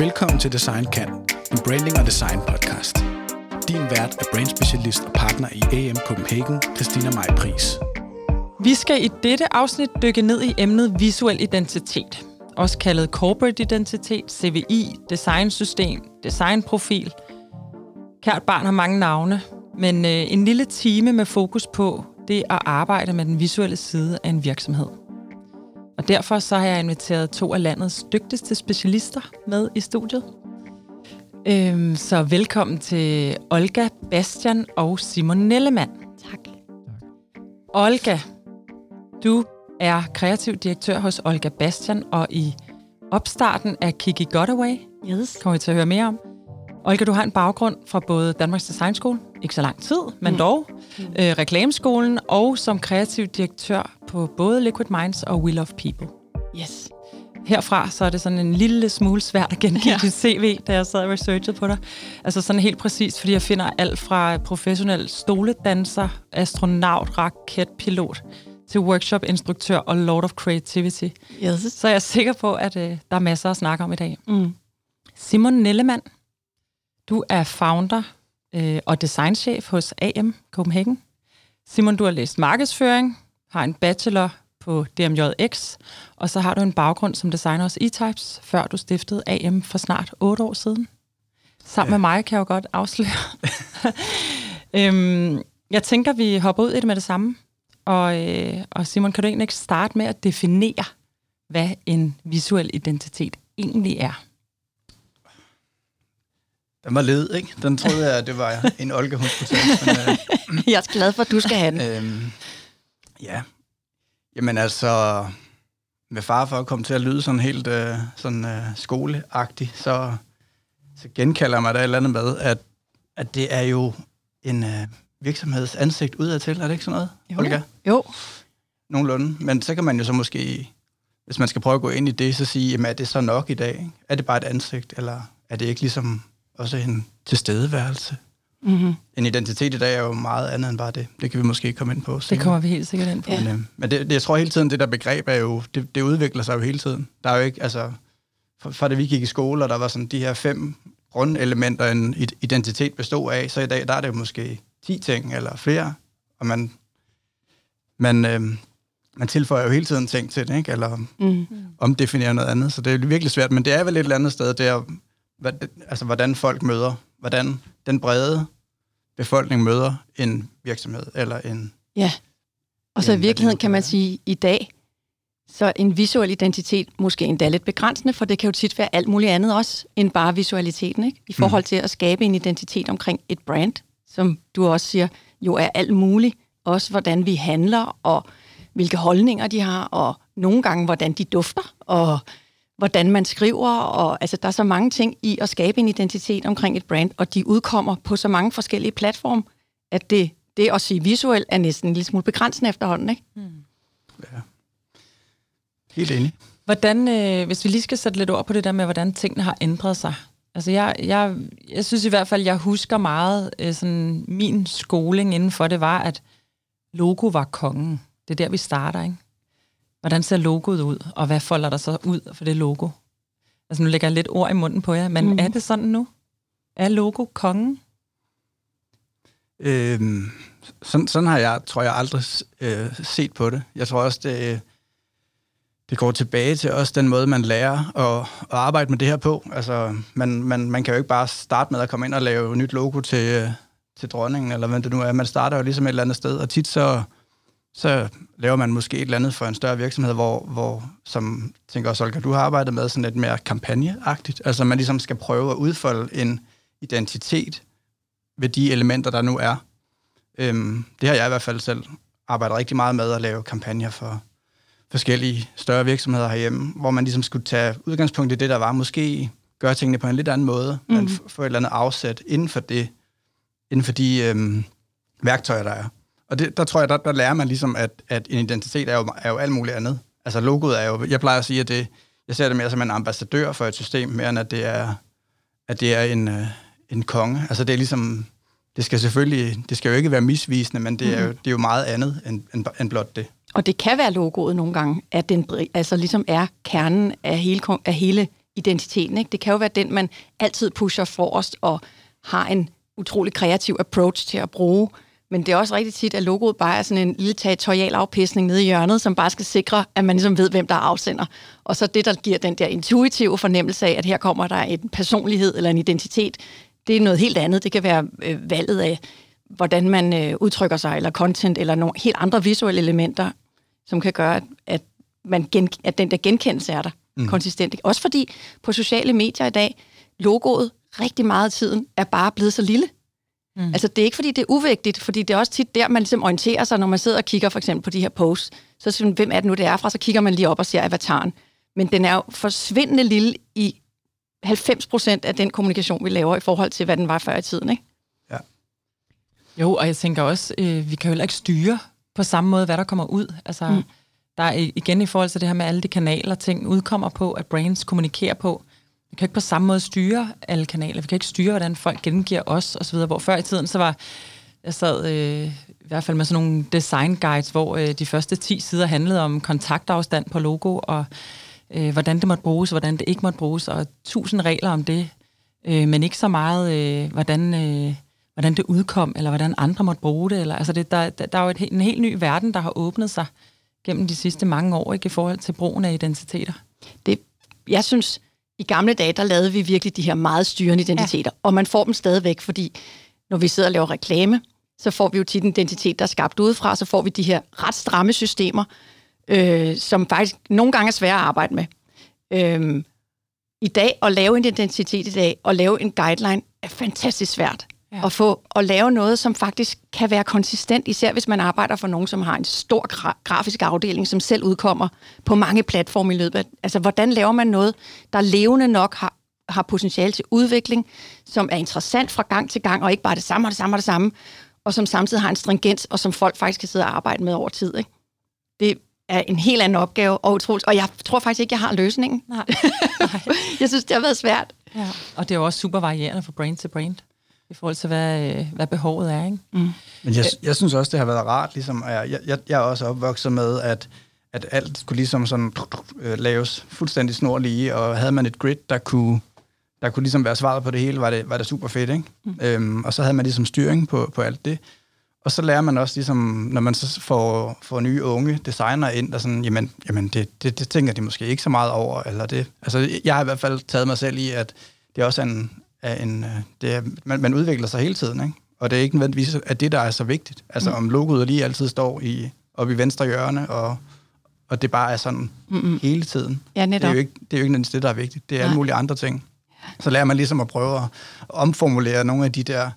Velkommen til Design Kan, en branding og design podcast. Din vært er brandspecialist og partner i AM Copenhagen, Christina Maj Pris. Vi skal i dette afsnit dykke ned i emnet visuel identitet, også kaldet corporate identitet, CVI, designsystem, designprofil. Kært barn har mange navne, men øh, en lille time med fokus på det at arbejde med den visuelle side af en virksomhed. Og derfor så har jeg inviteret to af landets dygtigste specialister med i studiet. Øhm, så velkommen til Olga Bastian og Simon Nellemann. Tak. Olga, du er kreativ direktør hos Olga Bastian, og i opstarten af Kiki Gotaway Yes. kommer vi til at høre mere om. Olga, du har en baggrund fra både Danmarks Designskole, ikke så lang tid, men mm. dog, øh, Reklameskolen, og som kreativ direktør på både Liquid Minds og We Love People. Yes. Herfra så er det sådan en lille smule svært at gengive Ja. dit CV, da jeg sad og researchede på dig. Altså sådan helt præcist, fordi jeg finder alt fra professionel stoledanser, astronaut, raketpilot, til workshop-instruktør og Lord of Creativity. Yes. Så jeg er sikker på, at øh, der er masser at snakke om i dag. Mm. Simon Nellemann, du er founder øh, og designchef hos AM Copenhagen. Simon, du har læst markedsføring, har en bachelor på DMJX, og så har du en baggrund som designer hos E-Types, før du stiftede AM for snart otte år siden. Sammen Ja. med mig kan jeg jo godt afsløre. øhm, jeg tænker, vi hopper ud i det med det samme. Og, øh, og Simon, kan du egentlig ikke starte med at definere, hvad en visuel identitet egentlig er? Den var led, ikke? Den troede jeg, at det var en Olga, hun skulle tage. Men, Jeg er glad for, at du skal have den. øh, øhm, ja. Jamen altså, med far for at komme til at lyde sådan helt øh, sådan, øh, skoleagtig, så, så genkalder jeg mig der et eller andet med, at, at det er jo en øh, virksomheds ansigt udadtil. Er det ikke sådan noget, Jo. Olga? Jo. Nogenlunde. Men så kan man jo så måske, hvis man skal prøve at gå ind i det, så sige, jamen er det så nok i dag? Ikke? Er det bare et ansigt, eller er det ikke ligesom også en tilstedeværelse? Mm-hmm. En identitet i dag er jo meget andet end bare det. Det kan vi måske komme ind på Det senere. kommer vi helt sikkert ind på. Ja. Men, øh, men det, det, jeg tror hele tiden, det der begreb er jo, det, det udvikler sig jo hele tiden. Der er jo ikke, altså, fra, fra det vi gik i skole, og der var sådan de her fem grundelementer, en id- identitet bestod af, så i dag, der er det jo måske 10 ting eller flere, og man, man, øh, man tilføjer jo hele tiden ting til det, ikke? eller Mm. omdefinerer noget andet, så det er virkelig svært, men det er vel et eller andet sted, det er, hvad, altså, hvordan folk møder, hvordan den brede befolkning møder en virksomhed, eller en... Ja. Og så i virkeligheden kan man sige, i dag, så en visuel identitet måske endda lidt begrænsende, for det kan jo tit være alt muligt andet også, end bare visualiteten, ikke? I forhold til at skabe en identitet omkring et brand, som du også siger, jo er alt muligt. Også hvordan vi handler, og hvilke holdninger de har, og nogle gange, hvordan de dufter, og hvordan man skriver, og altså, der er så mange ting i at skabe en identitet omkring et brand, og de udkommer på så mange forskellige platforme, at det, det at sige visuel er næsten en lille smule begrænsende efterhånden, ikke? Helt enig. Hvordan, øh, hvis vi lige skal sætte lidt ord på det der med, hvordan tingene har ændret sig. Altså jeg, jeg, jeg synes i hvert fald, jeg husker meget, øh, sådan min skoling inden for det var, at logo var kongen. Det er der, vi starter, ikke? Hvordan ser logoet ud, og hvad folder der så ud for det logo? Altså nu lægger jeg lidt ord i munden på jer, men mm. er det sådan nu? Er logo kongen? Øhm, sådan, sådan har jeg, tror jeg, aldrig øh, set på det. Jeg tror også, det, det går tilbage til også den måde, man lærer at, at arbejde med det her på. Altså, man, man, man kan jo ikke bare starte med at komme ind og lave et nyt logo til, øh, til dronningen, eller hvad det nu er. Man starter jo ligesom et eller andet sted, og tit så, så laver man måske et eller andet for en større virksomhed, hvor, hvor som tænker også, Olga, du har arbejdet med sådan lidt mere kampagneagtigt. Altså man ligesom skal prøve at udfolde en identitet ved de elementer, der nu er. Øhm, det har jeg i hvert fald selv arbejdet rigtig meget med at lave kampagner for forskellige større virksomheder herhjemme, hvor man ligesom skulle tage udgangspunkt i det, der var. Måske gøre tingene på en lidt anden måde, mm. men få et eller andet afsæt inden for det, inden for de øhm, værktøjer, der er. Og det, der tror jeg, der, der lærer man ligesom, at, at en identitet er jo, er jo alt muligt andet. Altså logoet er jo, jeg plejer at sige, at det, jeg ser det mere som en ambassadør for et system, mere end at det er, at det er en, øh, en konge. Altså det er ligesom, det skal selvfølgelig, det skal jo ikke være misvisende, men det er jo, det er jo meget andet end, end, end blot det. Og det kan være logoet nogle gange, at den altså ligesom er kernen af hele, af hele identiteten. Ikke? Det kan jo være den, man altid pusher forrest og har en utrolig kreativ approach til at bruge. Men det er også rigtig tit, at logoet bare er sådan en lille territorial afpisning nede i hjørnet, som bare skal sikre, at man ligesom ved, hvem der er afsender. Og så det, der giver den der intuitive fornemmelse af, at her kommer der en personlighed eller en identitet, det er noget helt andet. Det kan være øh, valget af, hvordan man øh, udtrykker sig, eller content, eller nogle helt andre visuelle elementer, som kan gøre, at, at, man gen, at den der genkendelse er der mm. konsistent. Også fordi på sociale medier i dag, logoet rigtig meget af tiden er bare blevet så lille. Mm. Altså det er ikke fordi, det er uvigtigt, fordi det er også tit der, man ligesom orienterer sig, når man sidder og kigger for eksempel på de her posts. Så siger man, hvem er det nu, det er fra? Så kigger man lige op og ser avataren. Men den er jo forsvindende lille i 90 procent af den kommunikation, vi laver i forhold til, hvad den var før i tiden, ikke? Ja. Jo, og jeg tænker også, øh, vi kan jo heller ikke styre på samme måde, hvad der kommer ud. Altså, mm. der er igen i forhold til det her med alle de kanaler, ting udkommer på, at brands kommunikerer på. Vi kan ikke på samme måde styre alle kanaler. Vi kan ikke styre, hvordan folk gengiver os osv. Hvor før i tiden, så var jeg sad øh, i hvert fald med sådan nogle design guides, hvor øh, de første 10 sider handlede om kontaktafstand på logo, og øh, hvordan det måtte bruges, hvordan det ikke måtte bruges, og tusind regler om det, øh, men ikke så meget, øh, hvordan, øh, hvordan det udkom, eller hvordan andre måtte bruge det. Eller, altså det, der, der, der er jo et, en helt ny verden, der har åbnet sig gennem de sidste mange år, ikke i forhold til brugen af identiteter. Det, jeg synes, i gamle dage, der lavede vi virkelig de her meget styrende identiteter, ja. og man får dem stadigvæk, fordi når vi sidder og laver reklame, så får vi jo tit en identitet, der er skabt udefra, så får vi de her ret stramme systemer, øh, som faktisk nogle gange er svære at arbejde med. Øh, I dag, at lave en identitet i dag, og lave en guideline, er fantastisk svært. Ja. At få at lave noget, som faktisk kan være konsistent, især hvis man arbejder for nogen, som har en stor gra- grafisk afdeling, som selv udkommer på mange platforme i løbet af... Altså, hvordan laver man noget, der levende nok har, har potentiale til udvikling, som er interessant fra gang til gang, og ikke bare det samme og det samme og det samme, og som samtidig har en stringens, og som folk faktisk kan sidde og arbejde med over tid. Ikke? Det, er en helt anden opgave, og utroligt. Og jeg tror faktisk ikke, jeg har løsningen. Nej. Nej. jeg synes, det har været svært. Ja. Og det er jo også super varierende fra brain til brain, i forhold til, hvad, hvad behovet er. Ikke? Mm. Men jeg, jeg synes også, det har været rart. Ligesom, jeg, jeg, jeg er også opvokset med, at, at alt skulle ligesom sådan, øh, laves fuldstændig snor lige, og havde man et grid, der kunne der kunne ligesom være svaret på det hele, var det, var det super fedt, ikke? Mm. Øhm, og så havde man ligesom styring på, på alt det. Og så lærer man også, ligesom, når man så får, får nye unge designer ind, der sådan, jamen, jamen det, det, det tænker de måske ikke så meget over. Eller det. Altså, jeg har i hvert fald taget mig selv i, at det også er en, er en det er, man, man udvikler sig hele tiden, ikke? Og det er ikke nødvendigvis at det, der er så vigtigt. Altså, mm. om logoet lige altid står i, oppe i venstre hjørne, og, og det bare er sådan Mm-mm. hele tiden. Ja, netop. Det er jo ikke det, er jo ikke det, der er vigtigt. Det er Nej. alle mulige andre ting. Så lærer man ligesom at prøve at omformulere nogle af de der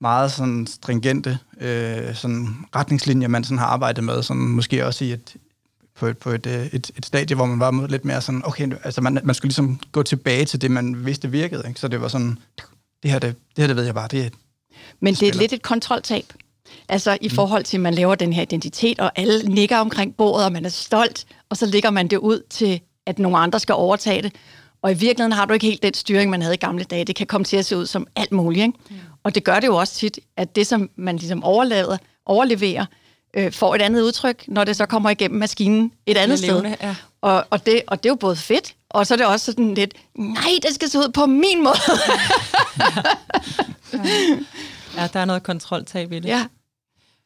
meget sådan stringente øh, sådan retningslinjer, man sådan har arbejdet med, som måske også i et, på, et, på et, øh, et, et stadie, hvor man var lidt mere sådan, okay, altså man, man skulle ligesom gå tilbage til det, man vidste virkede, ikke? så det var sådan, det her, det, det her, det ved jeg bare, det er Men det er lidt et kontroltab. Altså i mm. forhold til, at man laver den her identitet, og alle nikker omkring bordet, og man er stolt, og så lægger man det ud til, at nogle andre skal overtage det. Og i virkeligheden har du ikke helt den styring, man havde i gamle dage. Det kan komme til at se ud som alt muligt. Ikke? Mm. Og det gør det jo også tit, at det, som man ligesom overlader, overleverer, øh, får et andet udtryk, når det så kommer igennem maskinen et andet levende, sted. Ja. Og, og, det, og det er jo både fedt, og så er det også sådan lidt, nej, det skal se ud på min måde. ja. ja, der er noget kontroltab i det. Ja.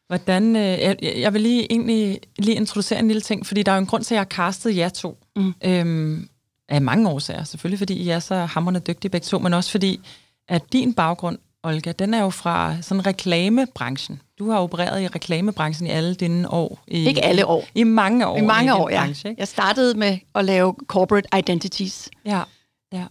Hvordan, øh, jeg, jeg vil lige egentlig lige introducere en lille ting, fordi der er jo en grund til, at jeg har castet jer to. Mm. Øhm, af mange årsager. Selvfølgelig fordi I er så hammerende dygtige begge to, men også fordi, at din baggrund, Olga, den er jo fra sådan reklamebranchen. Du har opereret i reklamebranchen i alle dine år. I, Ikke alle år. I mange år. I mange i år, ja. Branche, ikke? Jeg startede med at lave corporate identities. Ja, ja.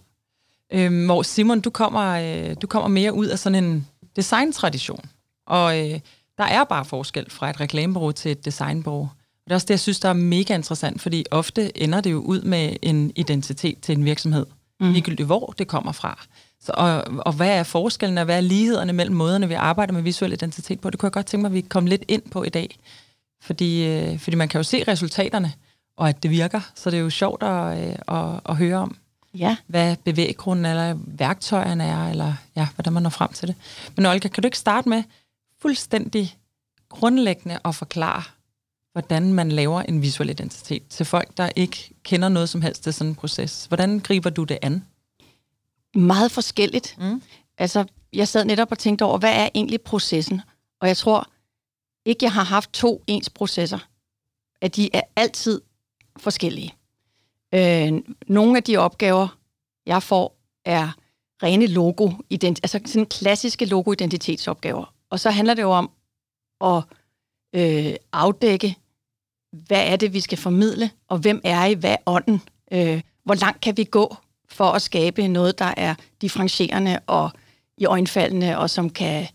Øhm, hvor Simon, du kommer, øh, du kommer mere ud af sådan en designtradition. Og øh, der er bare forskel fra et reklamebureau til et designbureau. Det er også det, jeg synes, der er mega interessant, fordi ofte ender det jo ud med en identitet til en virksomhed, mm. ligegyldigt hvor det kommer fra. Så, og, og hvad er forskellen, og hvad er lighederne mellem måderne, vi arbejder med visuel identitet på? Det kunne jeg godt tænke mig, at vi kom lidt ind på i dag. Fordi, øh, fordi man kan jo se resultaterne, og at det virker, så det er jo sjovt at, øh, at, at høre om, ja. hvad bevæggrunden eller værktøjerne er, eller ja, hvordan man når frem til det. Men Olga, kan du ikke starte med fuldstændig grundlæggende at forklare, hvordan man laver en visuel identitet til folk, der ikke kender noget som helst til sådan en proces. Hvordan griber du det an? Meget forskelligt. Mm. Altså, jeg sad netop og tænkte over, hvad er egentlig processen? Og jeg tror ikke, jeg har haft to ens processer. At de er altid forskellige. Øh, nogle af de opgaver, jeg får, er rene logo, altså sådan klassiske logo-identitetsopgaver. Og så handler det jo om at øh, afdække, hvad er det, vi skal formidle, og hvem er I, hvad er ånden? Øh, hvor langt kan vi gå for at skabe noget, der er differentierende og i øjenfaldende, og som kan,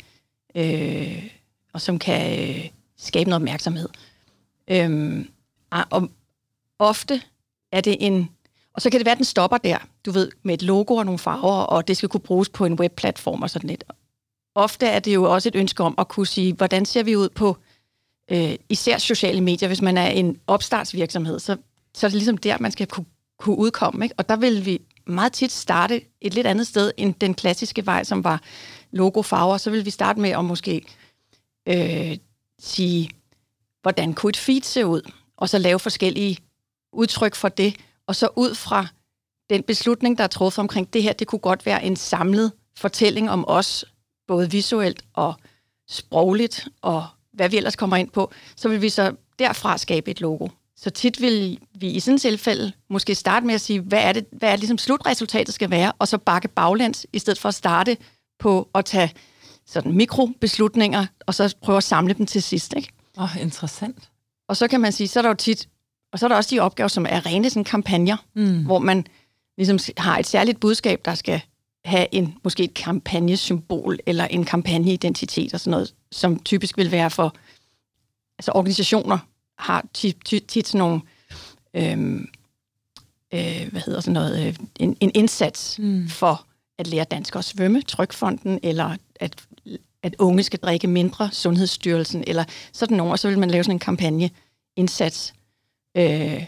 øh, og som kan øh, skabe noget opmærksomhed. Øhm, ah, og ofte er det en... Og så kan det være, at den stopper der, du ved, med et logo og nogle farver, og det skal kunne bruges på en webplatform og sådan lidt. Ofte er det jo også et ønske om at kunne sige, hvordan ser vi ud på øh, især sociale medier, hvis man er en opstartsvirksomhed, så, så er det ligesom der, man skal kunne, kunne udkomme. Ikke? Og der vil vi meget tit starte et lidt andet sted end den klassiske vej, som var logo, farver. Så vil vi starte med at måske øh, sige, hvordan kunne et feed se ud? Og så lave forskellige udtryk for det. Og så ud fra den beslutning, der er truffet omkring det her, det kunne godt være en samlet fortælling om os, både visuelt og sprogligt, og hvad vi ellers kommer ind på, så vil vi så derfra skabe et logo. Så tit vil vi i sådan et tilfælde måske starte med at sige, hvad er det, hvad er det ligesom slutresultatet skal være, og så bakke baglæns, i stedet for at starte på at tage sådan mikrobeslutninger, og så prøve at samle dem til sidst. Ikke? Åh, oh, interessant. Og så kan man sige, så er der jo tit, og så er der også de opgaver, som er rene sådan kampagner, mm. hvor man ligesom har et særligt budskab, der skal have en måske et kampagnesymbol eller en kampagneidentitet og sådan noget, som typisk vil være for altså organisationer har tit, tit, tit sådan nogle øhm, øh, hvad hedder sådan noget øh, en, en indsats mm. for at lære dansk at svømme, Trykfonden, eller at, at unge skal drikke mindre, Sundhedsstyrelsen, eller sådan nogle, og så vil man lave sådan en kampagneindsats. Øh,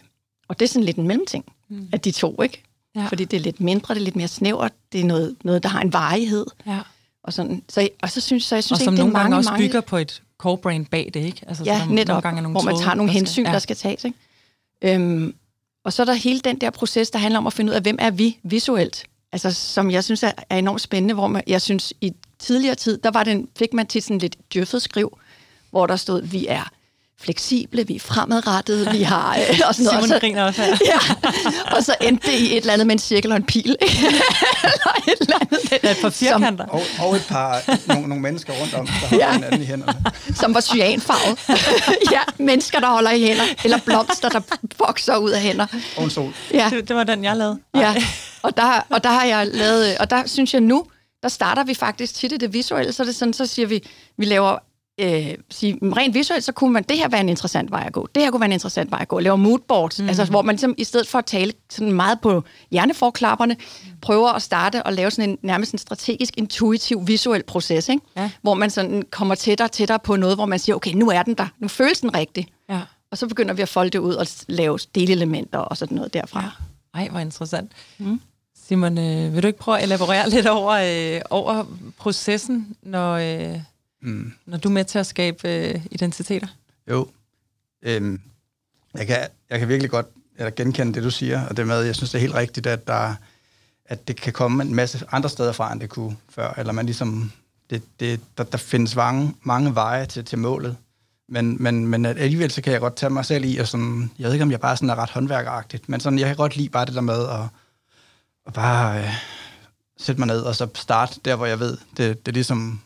og det er sådan lidt en mellemting mm. af de to, ikke? Ja. Fordi det er lidt mindre, det er lidt mere snævert, det er noget, noget der har en varighed. Ja. Og, sådan, så, og så synes så jeg synes og som ikke, det er gange mange, også bygger på et core brand bag det, ikke? Altså, ja, netop, nogle gange nogle hvor man tager nogle der hensyn, skal, ja. der skal tages. Ikke? Øhm, og så er der hele den der proces, der handler om at finde ud af, hvem er vi visuelt? Altså, som jeg synes er, er enormt spændende, hvor man, jeg synes, i tidligere tid, der var den, fik man tit sådan lidt djøffet skriv, hvor der stod, vi er fleksible, vi er fremadrettede, vi har... Øh, og sådan noget. Simon griner også her. ja, og så endte det i et eller andet med en cirkel og en pil. eller et eller andet. Det er et par firkanter. Som, og, og et par, nogle, nogle mennesker rundt om, der har ja. hinanden i hænderne. Som var cyanfarvet. ja, mennesker, der holder i hænder. Eller blomster, der vokser ud af hænder. Og en sol. Ja. Det, det var den, jeg lavede. Ja, og der, og der har jeg lavet... Og der synes jeg nu, der starter vi faktisk tit i det visuelle, så er det sådan, så siger vi, vi laver øh, sige, rent visuelt, så kunne man, det her være en interessant vej at gå. Det her kunne være en interessant vej at gå. Lave moodboards, mm. altså, hvor man ligesom, i stedet for at tale sådan meget på hjerneforklapperne, prøver at starte og lave sådan en nærmest en strategisk, intuitiv, visuel proces, ikke? Ja. hvor man sådan kommer tættere og tættere på noget, hvor man siger, okay, nu er den der, nu føles den rigtig. Ja. Og så begynder vi at folde det ud og lave delelementer og sådan noget derfra. Ja. Ej, hvor interessant. Mm. Simon, øh, vil du ikke prøve at elaborere lidt over, øh, over processen, når... Øh Mm. Når du er med til at skabe øh, identiteter? Jo. Øhm, jeg, kan, jeg kan virkelig godt eller genkende det, du siger, og det med, jeg synes, det er helt rigtigt, at, der, at det kan komme en masse andre steder fra, end det kunne før, eller man ligesom, det, det, der, der findes mange, mange veje til, til målet, men, men, men alligevel så kan jeg godt tage mig selv i, og sådan, jeg ved ikke, om jeg bare sådan er ret håndværkeragtigt, men sådan, jeg kan godt lide bare det der med at, at bare øh, sætte mig ned, og så starte der, hvor jeg ved, det, det ligesom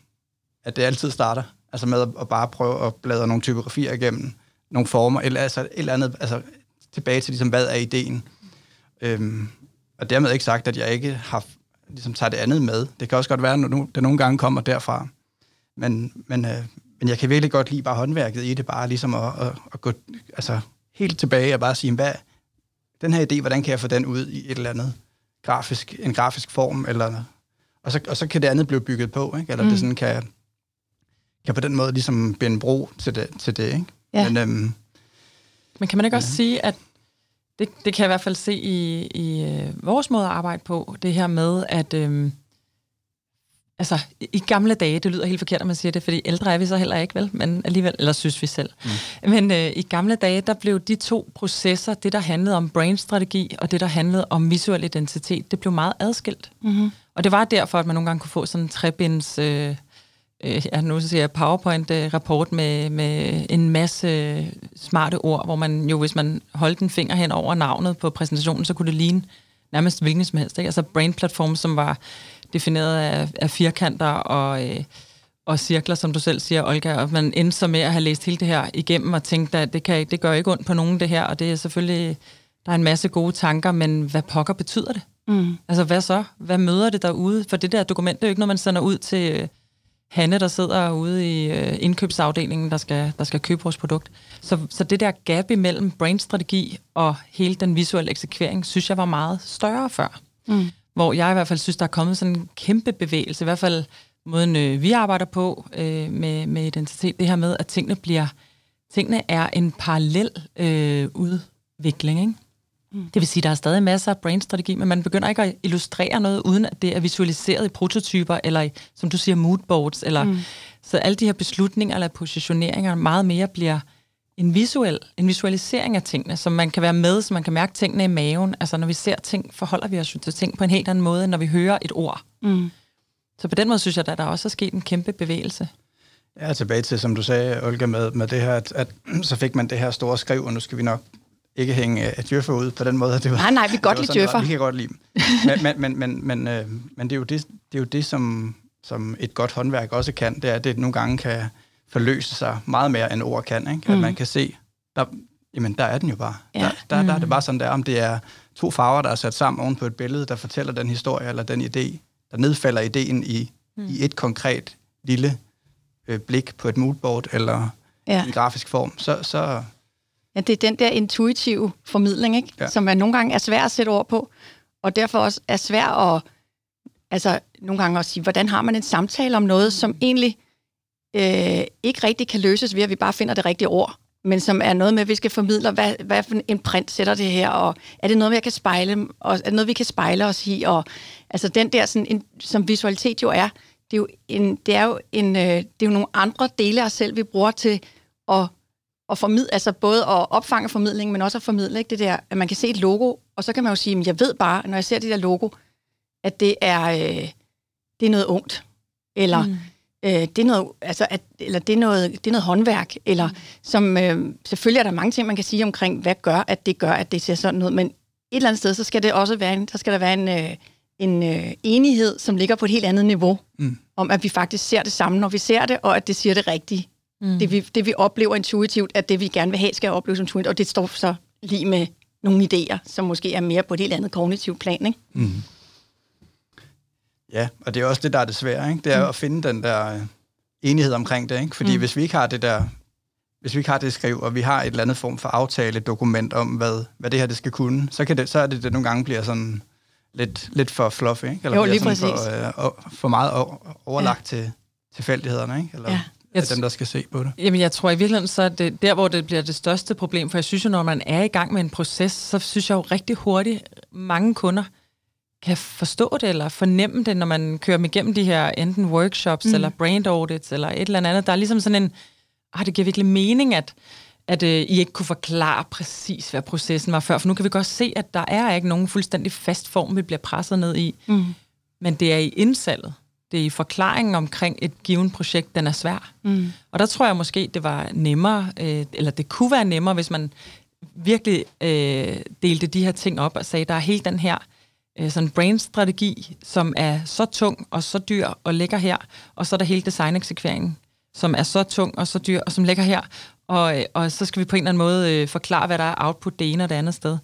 at det altid starter. Altså med at, bare prøve at bladre nogle typografier igennem, nogle former, eller altså et eller andet, altså tilbage til ligesom, hvad er ideen. Øhm, og dermed ikke sagt, at jeg ikke har ligesom tager det andet med. Det kan også godt være, at det nogle gange kommer derfra. Men, men, øh, men jeg kan virkelig godt lide bare håndværket i det, bare ligesom at, at, at gå altså, helt tilbage og bare sige, hvad, den her idé, hvordan kan jeg få den ud i et eller andet grafisk, en grafisk form, eller, og, så, og så kan det andet blive bygget på, ikke? eller mm. det sådan kan, kan på den måde ligesom binde bro til det, til det ikke? Ja. Men, øhm, Men kan man ikke ja. også sige, at det, det kan jeg i hvert fald se i, i øh, vores måde at arbejde på, det her med, at øhm, altså, i gamle dage, det lyder helt forkert, at man siger det, fordi ældre er vi så heller ikke, vel? Men alligevel, eller synes vi selv. Mm. Men øh, i gamle dage, der blev de to processer, det der handlede om brainstrategi, og det der handlede om visuel identitet, det blev meget adskilt. Mm-hmm. Og det var derfor, at man nogle gange kunne få sådan en trebinds... Øh, øh, ja, nu siger jeg PowerPoint-rapport med, med en masse smarte ord, hvor man jo, hvis man holdt en finger hen over navnet på præsentationen, så kunne det ligne nærmest hvilken som helst. Ikke? Altså Brain Platform, som var defineret af, af firkanter og, øh, og cirkler, som du selv siger, Olga, og man endte så med at have læst hele det her igennem og tænkt, at det, kan, det gør ikke ondt på nogen det her, og det er selvfølgelig, der er en masse gode tanker, men hvad pokker betyder det? Mm. Altså hvad så? Hvad møder det derude? For det der dokument, det er jo ikke noget, man sender ud til øh, Hanne, der sidder ude i øh, indkøbsafdelingen, der skal, der skal købe vores produkt. Så, så det der gap imellem brainstrategi og hele den visuelle eksekvering, synes jeg var meget større før. Mm hvor jeg i hvert fald synes, der er kommet sådan en kæmpe bevægelse, i hvert fald måden øh, vi arbejder på øh, med, med identitet, det her med, at tingene bliver, tingene er en parallel øh, udvikling, ikke? Mm. Det vil sige, at der er stadig masser af brainstrategi, men man begynder ikke at illustrere noget, uden at det er visualiseret i prototyper, eller i, som du siger, moodboards, eller mm. så alle de her beslutninger eller positioneringer meget mere bliver en visuel, en visualisering af tingene, som man kan være med, så man kan mærke tingene i maven. Altså når vi ser ting, forholder vi os til ting på en helt anden måde, end når vi hører et ord. Mm. Så på den måde synes jeg, at der også er sket en kæmpe bevægelse. Ja, tilbage til, som du sagde, Olga, med, med det her, at, at så fik man det her store skriv, og nu skal vi nok ikke hænge uh, djøffer ud på den måde. Det var, nej, nej, vi kan godt lide djøffer. Vi kan godt lide dem. men, men, men, men, men, uh, men det er jo det, det, er jo det som, som et godt håndværk også kan, det er, at det nogle gange kan forløse sig meget mere, end ord kan. Ikke? At mm. man kan se, der, jamen der er den jo bare. Ja. Der, der, mm. der er det bare sådan der, om det er to farver, der er sat sammen oven på et billede, der fortæller den historie eller den idé, der nedfælder ideen i, mm. i et konkret lille øh, blik på et moodboard eller ja. en grafisk form, så, så... Ja, det er den der intuitive formidling, ikke? Ja. som er nogle gange er svær at sætte ord på, og derfor også er svær at altså, nogle gange at sige, hvordan har man en samtale om noget, som egentlig øh, ikke rigtig kan løses ved, at vi bare finder det rigtige ord, men som er noget med, at vi skal formidle, hvad, hvad for en print sætter det her, og er det noget, jeg kan spejle, og er det noget, vi kan spejle os i, og altså den der, sådan, en, som visualitet jo er, det er jo, en, det er jo, en, øh, det er jo nogle andre dele af os selv, vi bruger til at, at formidle, altså både at opfange formidling, men også at formidle ikke? det der, at man kan se et logo, og så kan man jo sige, at jeg ved bare, når jeg ser det der logo, at det er, øh, det er noget ungt, eller mm øh, det er noget, altså, at, eller det er noget, det er noget håndværk, eller mm. som, øh, selvfølgelig er der mange ting, man kan sige omkring, hvad gør, at det gør, at det ser sådan ud, men et eller andet sted, så skal det også være en, så skal der være en, øh, en øh, enighed, som ligger på et helt andet niveau, mm. om at vi faktisk ser det samme, når vi ser det, og at det siger det rigtige. Mm. Det, vi, det vi oplever intuitivt, at det vi gerne vil have, skal opleves intuitivt, og det står så lige med nogle idéer, som måske er mere på et helt andet kognitivt plan, ikke? Mm. Ja, og det er også det, der er det svære, ikke? Det er mm. at finde den der øh, enighed omkring det, ikke? Fordi mm. hvis vi ikke har det der, hvis vi ikke har det skriv, og vi har et eller andet form for aftale, dokument om, hvad, hvad det her det skal kunne, så, kan det, så er det, det nogle gange bliver sådan lidt, lidt for fluffy, ikke? Eller jo, lige præcis. For, øh, for meget overlagt ja. til tilfældighederne, ikke? Eller, ja. Jeg dem, der skal se på det? Jamen, jeg tror i virkeligheden, så er det der, hvor det bliver det største problem, for jeg synes jo, når man er i gang med en proces, så synes jeg jo rigtig hurtigt, mange kunder kan forstå det eller fornemme det, når man kører dem igennem de her enten workshops mm. eller brand audits eller et eller andet. Der er ligesom sådan en, ah, det giver virkelig mening, at, at uh, I ikke kunne forklare præcis, hvad processen var før, for nu kan vi godt se, at der er ikke nogen fuldstændig fast form, vi bliver presset ned i. Mm. Men det er i indsalget. Det i forklaringen omkring et givet projekt, den er svær. Mm. Og der tror jeg måske, det var nemmere, øh, eller det kunne være nemmere, hvis man virkelig øh, delte de her ting op og sagde, der er helt den her øh, sådan brain-strategi, som er så tung og så dyr og ligger her, og så er der hele design-eksekveringen, som er så tung og så dyr og som ligger her, og, øh, og så skal vi på en eller anden måde øh, forklare, hvad der er output det ene og det andet sted.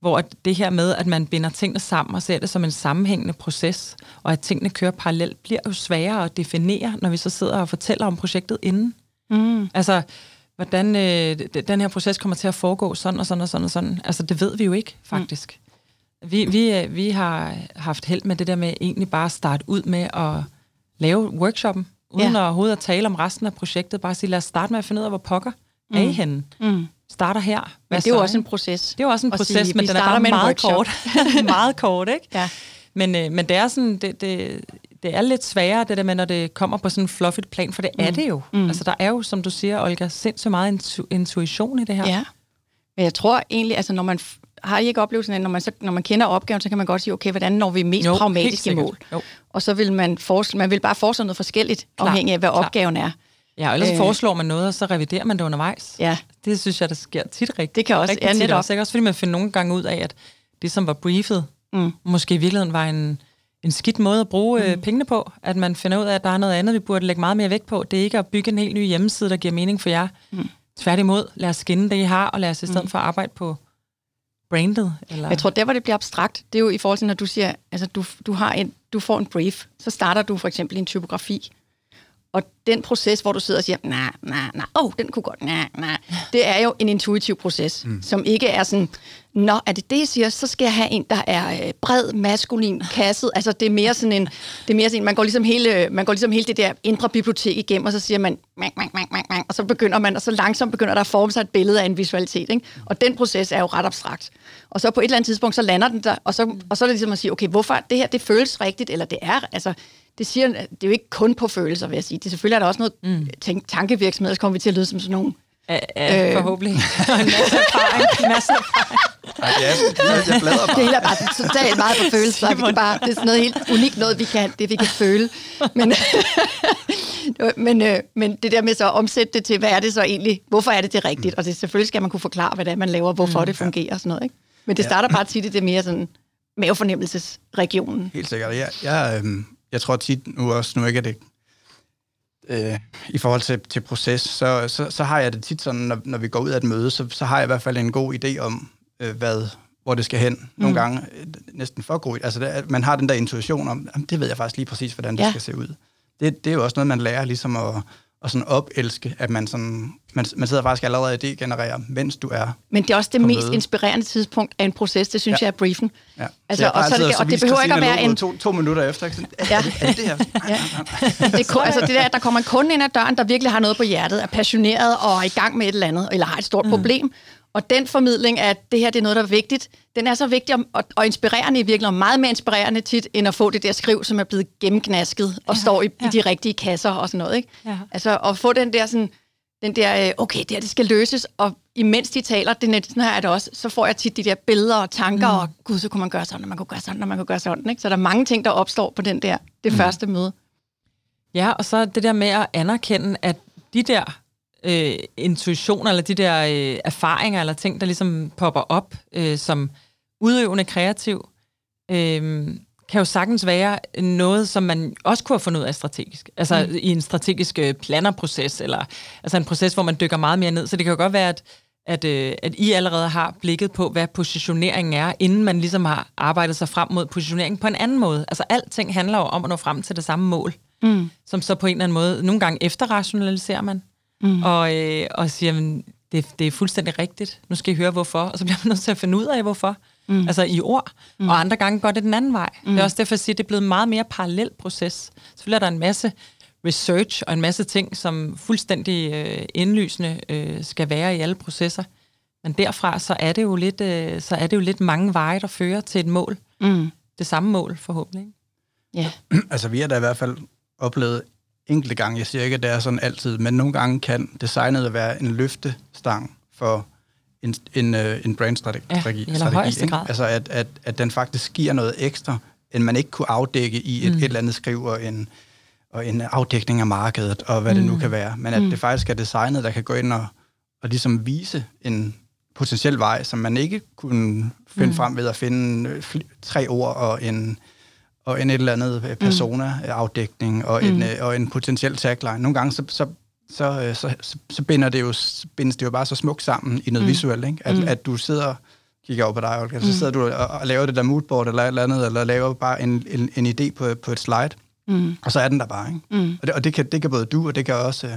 Hvor det her med, at man binder tingene sammen og ser det som en sammenhængende proces, og at tingene kører parallelt, bliver jo sværere at definere, når vi så sidder og fortæller om projektet inden. Mm. Altså, hvordan øh, den her proces kommer til at foregå sådan og sådan og sådan og sådan. Altså, det ved vi jo ikke, faktisk. Mm. Vi, vi, øh, vi har haft held med det der med egentlig bare at starte ud med at lave workshoppen, uden ja. at overhovedet at tale om resten af projektet. Bare sige, lad os starte med at finde ud af, hvor pokker mm. er I henne. Mm. Starter her. Hvad men det er jo også en proces. Det er jo også en proces, sige, men den er bare meget kort. meget kort, ikke? Ja. Men, øh, men det er sådan, det, det, det er lidt sværere, det der med, når det kommer på sådan en fluffet plan, for det mm. er det jo. Mm. Altså, der er jo, som du siger, Olga, sindssygt meget intu- intuition i det her. Ja. Men jeg tror egentlig, altså når man har I ikke oplevelsen af, når man, så, når man kender opgaven, så kan man godt sige, okay, hvordan når vi mest jo, pragmatiske mål? Jo. Og så vil man, forestille, man vil bare foreslå noget forskelligt, Klar. afhængig af, hvad Klar. opgaven er. Ja, og ellers øh, foreslår man noget, og så reviderer man det undervejs. Ja. Det synes jeg, der sker tit rigtigt. Det kan også, rigtig ja, netop. Også, ikke? også fordi man finder nogle gange ud af, at det, som var briefet, mm. måske i virkeligheden var en, en skidt måde at bruge øh, mm. pengene på. At man finder ud af, at der er noget andet, vi burde lægge meget mere vægt på. Det er ikke at bygge en helt ny hjemmeside, der giver mening for jer. Mm. Tværtimod, lad os skinne det, I har, og lad os i stedet mm. for arbejde på brandet? Eller? Jeg tror, der hvor det bliver abstrakt, det er jo i forhold til, når du siger, altså du, du, har en, du får en brief, så starter du for eksempel en typografi, og den proces, hvor du sidder og siger, nej, nej, nej, åh, oh, den kunne godt, nej, nej, det er jo en intuitiv proces, mm. som ikke er sådan, nå, er det det, jeg siger, så skal jeg have en, der er øh, bred, maskulin, kasset. Altså, det er mere sådan en, det er mere sådan, man går ligesom hele, man går ligesom hele det der indre bibliotek igennem, og så siger man, mang, mang, mang, mang, mang, og så begynder man, og så langsomt begynder der at forme sig et billede af en visualitet, ikke? Og den proces er jo ret abstrakt. Og så på et eller andet tidspunkt, så lander den der, og så, og så er det ligesom at sige, okay, hvorfor det her, det føles rigtigt, eller det er, altså, det, siger, det er jo ikke kun på følelser, vil jeg sige. Det selvfølgelig er der også noget mm. tænk, tankevirksomhed, så kommer vi til at lyde som sådan nogle Ja, ja øh, forhåbentlig. en masse erfaring. En masse erfaring. Ej, det er, jeg bladrer bare. Det er bare totalt meget på følelser. Vi kan bare, det er sådan noget helt unikt noget, vi kan, det vi kan føle. Men, men, øh, men det der med så at omsætte det til, hvad er det så egentlig? Hvorfor er det det rigtigt? Og det, selvfølgelig skal man kunne forklare, hvad det er, man laver, hvorfor mm, det fungerer og sådan noget. Ikke? Men det starter bare tit i det mere sådan mavefornemmelsesregionen. Helt sikkert. Jeg, jeg, øh, jeg tror tit nu også, nu ikke er det øh, i forhold til, til proces, så, så, så har jeg det tit sådan, når, når vi går ud af et møde, så, så har jeg i hvert fald en god idé om, øh, hvad, hvor det skal hen. Nogle mm. gange øh, næsten for god. Altså, det, man har den der intuition om, jamen, det ved jeg faktisk lige præcis, hvordan det ja. skal se ud. Det, det er jo også noget, man lærer ligesom at, at sådan opelske, at man, sådan, man, man sidder faktisk allerede og idé-genererer, mens du er Men det er også det mest møde. inspirerende tidspunkt af en proces, det synes ja. jeg er briefen. Ja. Altså, og, så det, og det behøver ikke at være en... To, to minutter efter, ikke? Er, ja. er, det, er det det her? ja. det, altså det der, at der kommer en kunde ind ad døren, der virkelig har noget på hjertet, er passioneret og er i gang med et eller andet, eller har et stort mm. problem, og den formidling af, at det her det er noget, der er vigtigt, den er så vigtig og, og inspirerende i virkeligheden, og meget mere inspirerende tit, end at få det der skriv, som er blevet gennemgnasket og ja, står i, ja. i de rigtige kasser og sådan noget. Ikke? Ja. Altså at få den der sådan, den der, øh, okay, det her det skal løses, og imens de taler, det er sådan her er det også, så får jeg tit de der billeder og tanker, mm. og gud, så kunne man gøre sådan, og man kunne gøre sådan, og man kunne gøre sådan. Ikke? Så der er mange ting, der opstår på den der, det mm. første møde. Ja, og så det der med at anerkende, at de der øh, intuitioner, eller de der øh, erfaringer, eller ting, der ligesom popper op øh, som udøvende kreativ, øh, kan jo sagtens være noget, som man også kunne have fundet ud af strategisk. Altså mm. i en strategisk øh, plannerproces, eller altså en proces, hvor man dykker meget mere ned. Så det kan jo godt være, at, at, øh, at I allerede har blikket på, hvad positioneringen er, inden man ligesom har arbejdet sig frem mod positioneringen på en anden måde. Altså alting handler jo om at nå frem til det samme mål, mm. som så på en eller anden måde, nogle gange efterrationaliserer man, mm. og, øh, og siger, men det, det er fuldstændig rigtigt, nu skal I høre hvorfor, og så bliver man nødt til at finde ud af, hvorfor. Mm. Altså i ord. Mm. Og andre gange går det den anden vej. Mm. Det er også derfor, at sige, at det er blevet en meget mere parallel proces. Selvfølgelig er der en masse research og en masse ting, som fuldstændig øh, indlysende øh, skal være i alle processer. Men derfra, så er det jo lidt, øh, så er det jo lidt mange veje, der fører til et mål. Mm. Det samme mål, forhåbentlig. Ja. altså, vi har da i hvert fald oplevet enkelte gange, jeg siger ikke, at det er sådan altid, men nogle gange kan designet være en løftestang for en, en, øh, en brandstrategi. Ja, strategi, ikke? Altså, at, at, at den faktisk giver noget ekstra, end man ikke kunne afdække i et, mm. et eller andet skriv og en, og en afdækning af markedet, og hvad mm. det nu mm. kan være. Men at mm. det faktisk er designet, der kan gå ind og, og ligesom vise en potentiel vej, som man ikke kunne finde mm. frem ved at finde øh, tre ord og en, og en et eller andet øh, persona-afdækning og, mm. en, og en potentiel tagline. Nogle gange så, så så, øh, så, så, så binder det jo, bindes det jo bare så smukt sammen i noget mm. visuelt, ikke? At, mm. at du sidder, kigger over på dig, Olga, så mm. sidder du og, og laver det der moodboard eller et eller andet, eller laver bare en, en, en idé på, på et slide, mm. og så er den der bare, ikke? Mm. Og, det, og det, kan, det kan både du, og det kan også uh,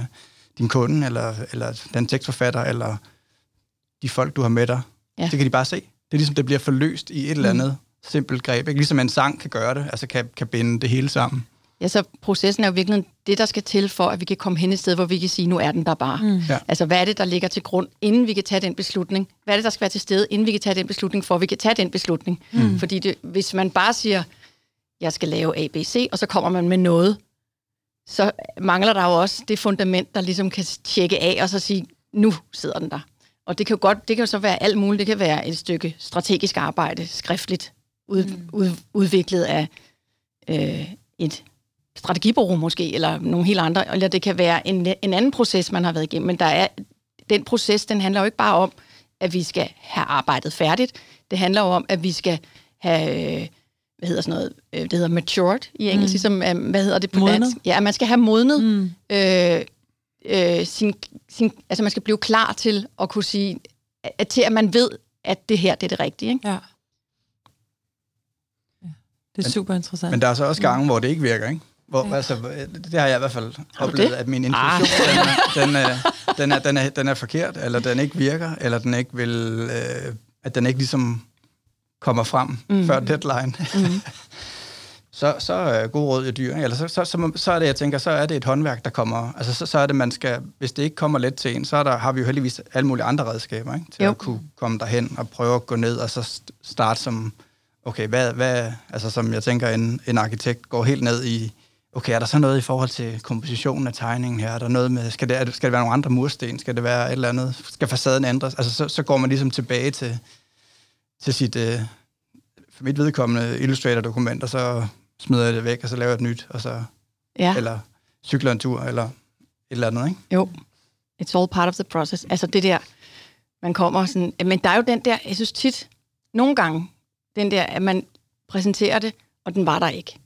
din kunde, eller, eller den tekstforfatter, eller de folk, du har med dig. Ja. Det kan de bare se. Det er ligesom, det bliver forløst i et eller mm. andet mm. Simpelt greb, ikke? Ligesom en sang kan gøre det, altså kan, kan binde det hele sammen. Ja, så processen er jo virkelig det, der skal til for, at vi kan komme hen et sted, hvor vi kan sige, nu er den der bare. Mm. Ja. Altså, hvad er det, der ligger til grund, inden vi kan tage den beslutning? Hvad er det, der skal være til stede, inden vi kan tage den beslutning, for at vi kan tage den beslutning? Mm. Fordi det, hvis man bare siger, jeg skal lave ABC, og så kommer man med noget, så mangler der jo også det fundament, der ligesom kan tjekke af og så sige, nu sidder den der. Og det kan jo godt, det kan jo så være alt muligt. Det kan være et stykke strategisk arbejde, skriftligt, ud, mm. ud, udviklet af øh, et strategibureau måske, eller nogle helt andre, eller det kan være en, en anden proces, man har været igennem. Men der er, den proces, den handler jo ikke bare om, at vi skal have arbejdet færdigt. Det handler jo om, at vi skal have, hvad hedder sådan noget, øh, det hedder matured i engelsk, mm. ligesom, øh, hvad hedder det på Modnet. dansk? Ja, man skal have modnet Mm. øh, øh, sin, sin, altså man skal blive klar til at kunne sige, at, til at man ved, at det her, det er det rigtige. Ikke? Ja. Det er Men- super interessant. Men der er så også gange, hvor det ikke virker, ikke? Hvor, ja. altså, det har jeg i hvert fald Har oplevet, det? at min intuition, den, er, den, er, den, er, den, er, den er forkert, eller den ikke virker, eller den ikke vil, øh, at den ikke ligesom kommer frem mm. før deadline. Mm. så, så er gode råd i dyr. Eller så, så, så, så er det, jeg tænker, så er det et håndværk, der kommer... Altså, så, så er det, man skal... Hvis det ikke kommer let til en, så er der, har vi jo heldigvis alle mulige andre redskaber, ikke? Til Jo. at kunne komme derhen og prøve at gå ned, og så st- starte som... Okay, hvad, hvad... Altså, som jeg tænker, en, en arkitekt går helt ned i... Okay, er der så noget i forhold til kompositionen af tegningen her? Er der noget med... Skal det, skal det være nogle andre mursten? Skal det være et eller andet? Skal facaden ændres? Altså, så, så går man ligesom tilbage til, til sit... Øh, for mit vedkommende Illustrator-dokument, og så smider jeg det væk, og så laver jeg et nyt, og så, Ja, eller cykler en tur, eller et eller andet, ikke? jo. It's all part of the process. Altså det der, man kommer sådan... Men der er jo den der, jeg synes tit, nogle gange, den der, at man præsenterer det, og den var der ikke.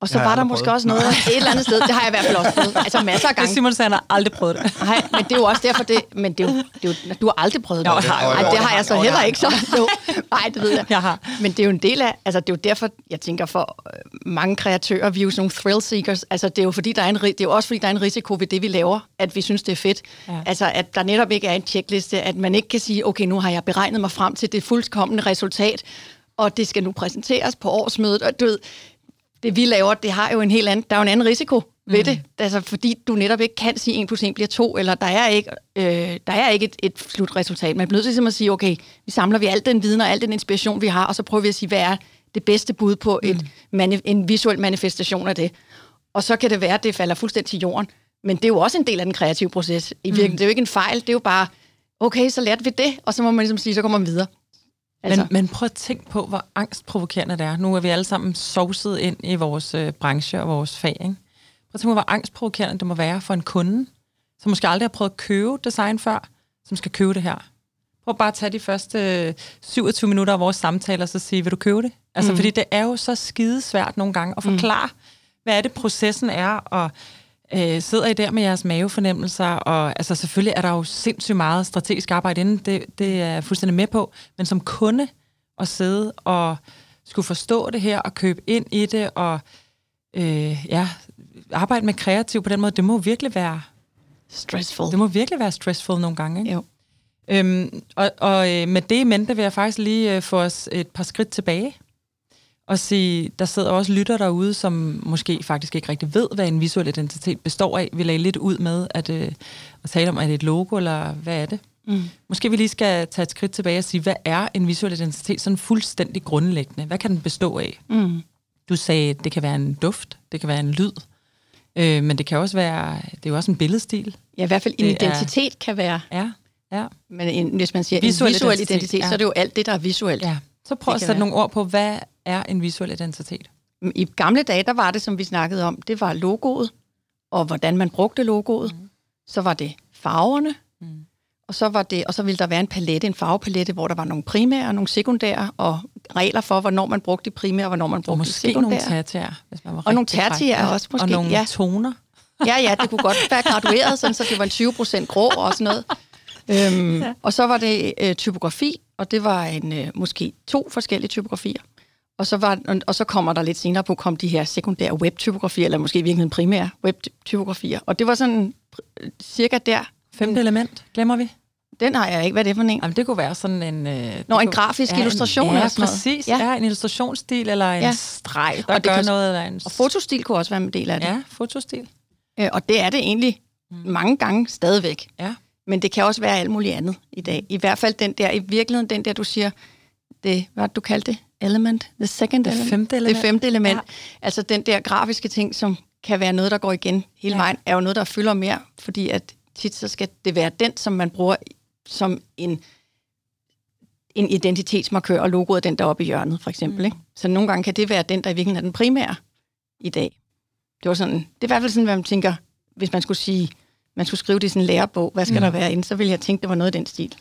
Og så Det jeg var der måske prøvet. også noget et eller andet sted. Det har jeg i hvert fald også prøvet. Altså masser af Det gange. Simon sagde, han har aldrig prøvet det. Nej, men det er jo også derfor, det, men det er jo, det er jo, du har aldrig prøvet det. Jo, jeg har. Ej, det det har jeg så. Jo, heller det ikke. Så, jo. Nej, det ved jeg. Jeg har. Men det er jo en del af, altså det er jo derfor, jeg tænker for øh, mange kreatører, vi er jo sådan nogle thrill seekers, altså det er jo fordi, der er en, det er jo også fordi, der er en risiko ved det, vi laver, at vi synes, det er fedt. Ja. Altså at der netop ikke er en checkliste, at man ikke kan sige, okay, nu har jeg beregnet mig frem til det fuldkommende resultat, og det skal nu præsenteres på årsmødet, og du ved, det vi laver, det har jo en helt anden, der er jo en anden risiko ved det, altså fordi du netop ikke kan sige 1 plus 1 bliver 2, eller der er ikke, øh, der er ikke et, et slutresultat. Man bliver nødt til ligesom at sige, okay, vi samler vi al den viden og al den inspiration, vi har, og så prøver vi at sige, hvad er det bedste bud på et, mani- en visuel manifestation af det. Og så kan det være, at det falder fuldstændig til jorden, men det er jo også en del af den kreative proces. I virkeligheden, det er jo ikke en fejl, det er jo bare, okay, så lærte vi det, og så må man ligesom sige, så kommer man videre. Altså. Men, men prøv at tænke på, hvor angstprovokerende det er. Nu er vi alle sammen sovset ind i vores øh, branche og vores fag. Ikke? Prøv at tænke på, hvor angstprovokerende det må være for en kunde, som måske aldrig har prøvet at købe design før, som skal købe det her. Prøv bare at tage de første øh, 27 minutter af vores samtale og så sige, vil du købe det? Altså, mm. fordi det er jo så skidesvært nogle gange at forklare, mm. hvad er det, processen er, og øh, sidder I der med jeres mavefornemmelser, og altså selvfølgelig er der jo sindssygt meget strategisk arbejde inden, det, det er jeg fuldstændig med på, men som kunde at sidde og skulle forstå det her, og købe ind i det, og øh, ja, arbejde med kreativ på den måde, det må virkelig være, Stressful. det må virkelig være stressful nogle gange, ikke? Jo. Øhm, og og øh, med det i mente vil jeg faktisk lige øh, få os et par skridt tilbage og sige, der sidder også lytter derude, som måske faktisk ikke rigtig ved, hvad en visuel identitet består af. Vi lagde lidt ud med at, øh, at tale om, er det et logo, eller hvad er det? Mm. Måske vi lige skal tage et skridt tilbage og sige, hvad er en visuel identitet sådan fuldstændig grundlæggende? Hvad kan den bestå af? Mm. Du sagde, det kan være en duft, det kan være en lyd, øh, men det kan også være, det er jo også en billedstil. Ja, i hvert fald en Det er- identitet kan være Ja, ja. Men en, hvis man siger Visuel en visuel identitet, identitet, ja. så er det jo alt det, der er visuelt. ja. Så prøv at sætte være. nogle ord på, hvad er en visuel identitet? I gamle dage, der var det, som vi snakkede om, det var logoet, og hvordan man brugte logoet. Mm. Så var det farverne, Mm. og så var det, og så ville der være en palette, en farvepalette, hvor der var nogle primære og nogle sekundære, og regler for, hvornår man brugte de primære, og hvornår man Og brugte de måske nogle sekundære. tertiære, hvis man var Og nogle tertiære også måske, Og nogle ja. toner. Ja, ja, det kunne godt være gradueret, sådan, så det var en 20 procent grå og sådan noget. Øhm, ja. Og så var det øh, typografi, og det var en øh, måske to forskellige typografier. Og så, var, og, så kommer der lidt senere på, kom de her sekundære webtypografier, eller måske i virkeligheden primære webtypografier. Og det var sådan cirka der. Femte element, glemmer vi? Den har jeg ikke, hvad er det for en? Jamen, det kunne være sådan en... Øh, Nå, en kunne- grafisk ja, illustration en, ja, eller sådan noget. præcis. Ja. Ja. en illustrationsstil eller en Ja. streg, der Og det gør kan- noget. Eller en, Og fotostil kunne også være en del af det. Ja, fotostil. Øh, og det er det egentlig mange gange stadigvæk. Ja. Men det kan også være alt muligt andet i dag. I hvert fald den der, i virkeligheden den der, du siger, det, hvad du kaldte det? Element, the second Det element. femte element. Det femte element. Ja. Altså den der grafiske ting, som kan være noget, der går igen hele Ja. vejen, er jo noget, der fylder mere, fordi at tit så skal det være den, som man bruger som en, en identitetsmarkør, og logoet er den, der er oppe i hjørnet, for eksempel. Mm. Ikke? Så nogle gange kan det være den, der i virkeligheden er den primære i dag. Det var sådan, det er i hvert fald sådan, hvad man tænker, hvis man skulle sige, man skulle skrive det i sådan en lærebog, hvad skal Mm. der være inde, så ville jeg tænke, det var noget i den stil.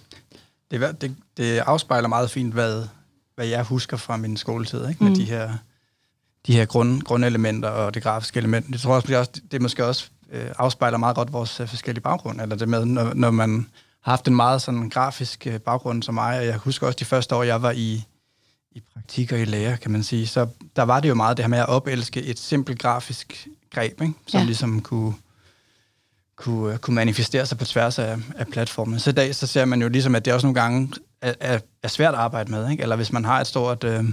Det, er- det, det afspejler meget fint, hvad, hvad jeg husker fra min skoletid, ikke? med Mm. de her, de her grund, grundelementer og det grafiske element. Jeg tror også, det, det måske også øh, afspejler meget godt vores øh, forskellige baggrund, eller det med, når, når man har haft en meget sådan grafisk øh, baggrund som mig, og jeg husker også de første år, jeg var i, i praktik og i lære, kan man sige, så der var det jo meget det her med at opelske et simpelt grafisk greb, ikke? som Ja. ligesom kunne, kunne, øh, kunne manifestere sig på tværs af, af platformen. Så i dag så ser man jo ligesom, at det også nogle gange er, er, er svært at arbejde med. Ikke? Eller hvis man har et stort, øh,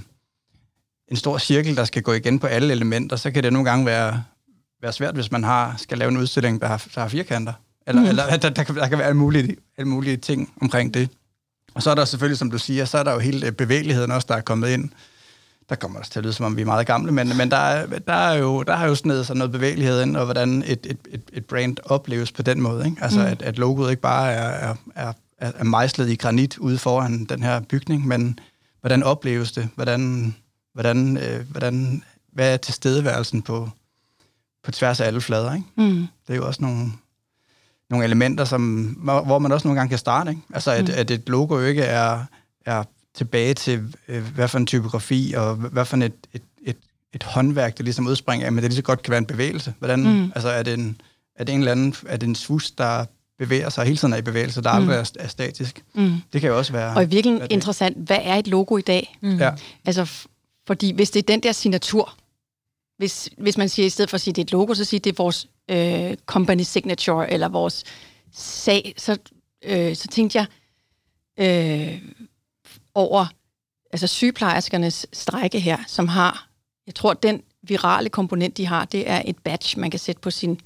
en stor cirkel, der skal gå igen på alle elementer, så kan det nogle gange være, være svært, hvis man har, skal lave en udstilling, der har, der har firkanter. Eller, mm. Eller der, der, kan, der kan være alle mulige, alle mulige ting omkring det. Og så er der selvfølgelig, som du siger, så er der jo hele øh, bevægeligheden også, der er kommet ind. Der kommer også til at lyde, som om vi er meget gamle, men, men der, er, der, er jo, der har jo snedet sig noget bevægelighed ind, og hvordan et, et, et, et brand opleves på den måde. Ikke? Altså, mm. at, at logoet ikke bare er, er, er, er er mejslet i granit ude foran den her bygning, men hvordan opleves det? Hvordan, hvordan, øh, hvordan, hvad er tilstedeværelsen på, på tværs af alle flader? Ikke? Mm. Det er jo også nogle, nogle elementer, som, hvor man også nogle gange kan starte. Ikke? Altså, at, Mm. at et logo ikke er, er tilbage til, øh, hvad for en typografi, og hvad for et, et, et, et håndværk, det ligesom udspringer af, men det lige så godt kan være en bevægelse. Hvordan. Mm. Altså, er det, en, er det en eller anden, er det en svus, der bevæger sig hele tiden er i bevægelse, der Mm. aldrig er, er statisk? Mm. Det kan jo også være... Og i virkeligheden interessant, hvad er et logo i dag? Mm. Ja. Altså, fordi hvis det er den der signatur, hvis, hvis man siger, i stedet for at sige, det er et logo, så siger det er vores øh, company signature, eller vores sag, så, øh, så tænkte jeg øh, over altså sygeplejerskernes strække her, som har, jeg tror, den virale komponent, de har, det er et badge, man kan sætte på sin,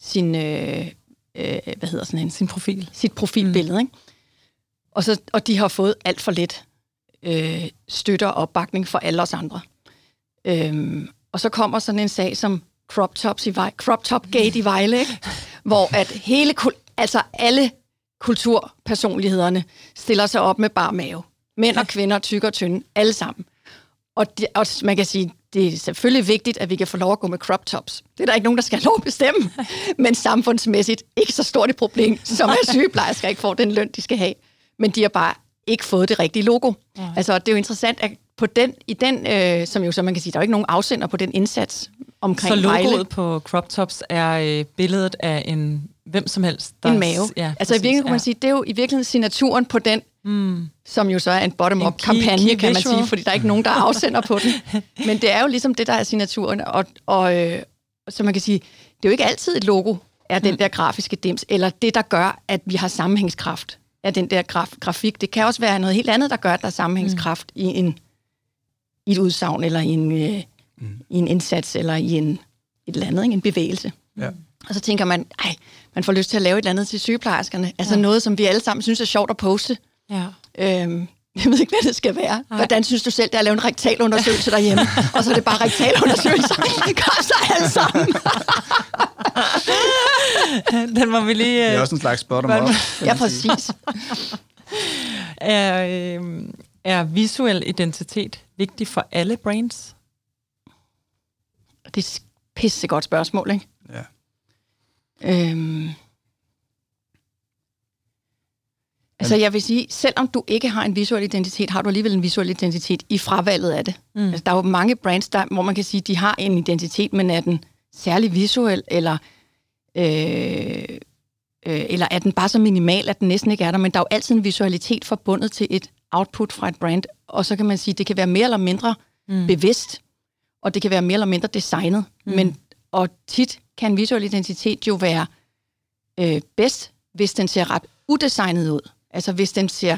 sin øh, øh, hvad hedder sådan en, Sin profil. sit profilbillede. Mm. Ikke? Og, så, og de har fået alt for let øh, støtte og opbakning for alle os andre. Øhm, og så kommer sådan en sag som crop, tops i Vej, crop top gate i Vejle, ikke? hvor at hele, altså alle kulturpersonlighederne stiller sig op med bar mave. Mænd og kvinder, tykke og tynde, alle sammen. Og, det, og man kan sige, det er selvfølgelig vigtigt, at vi kan få lov at gå med crop tops. Det er der ikke nogen, der skal have lov at bestemme. Men samfundsmæssigt ikke så stort et problem, som at sygeplejersker ikke får den løn, de skal have. Men de har bare ikke fået det rigtige logo. Ja. Altså, det er jo interessant, at på den, i den, øh, som jo så man kan sige, der er jo ikke nogen afsender på den indsats omkring Så logoet Vejle. på crop tops er øh, billedet af en hvem som helst. Der En mave. Ja, altså i præcis, virkeligheden kunne man sige, det er jo i virkeligheden signaturen på den, Mm. som jo så er en En bottom-up key- kampagne, key kan man visual. sige, fordi der er ikke nogen, der afsender på den. Men det er jo ligesom det, der er signaturen, og, og øh, så man kan sige, det er jo ikke altid et logo, er den der grafiske dims, eller det, der gør, at vi har sammenhængskraft, er den der graf- grafik. Det kan også være noget helt andet, der gør, at der er sammenhængskraft i, en, i et udsagn, eller i en, øh, Mm. i en indsats, eller i en, et eller andet, ikke? en bevægelse. Ja. Og så tænker man, ej, man får lyst til at lave et eller andet til sygeplejerskerne. Altså Ja. noget, som vi alle sammen synes er sjovt at poste. Ja. Øhm, jeg ved ikke, hvad det skal være. Nej. Hvordan synes du selv, det er at lave en rektalundersøgelse derhjemme? og så er det bare rektalundersøgelser. Kom så alle sammen. Den må vi lige... Det er Øh, også en slags bottom Hvad- up. Ja, præcis. er, øh, er visuel identitet vigtig for alle brands? Det er et pissegodt spørgsmål, ikke? Ja. Øhm. Altså, jeg vil sige, selvom du ikke har en visuel identitet, har du alligevel en visuel identitet i fravalget af det. Mm. Altså, der er jo mange brands, der, hvor man kan sige, de har en identitet, men er den særlig visuel, eller, øh, øh, eller er den bare så minimal, at den næsten ikke er der. Men der er jo altid en visualitet forbundet til et output fra et brand, og så kan man sige, det kan være mere eller mindre Mm. bevidst, og det kan være mere eller mindre designet. Mm. Men, og tit kan en visuel identitet jo være øh, bedst, hvis den ser ret udesignet ud. Altså hvis den ser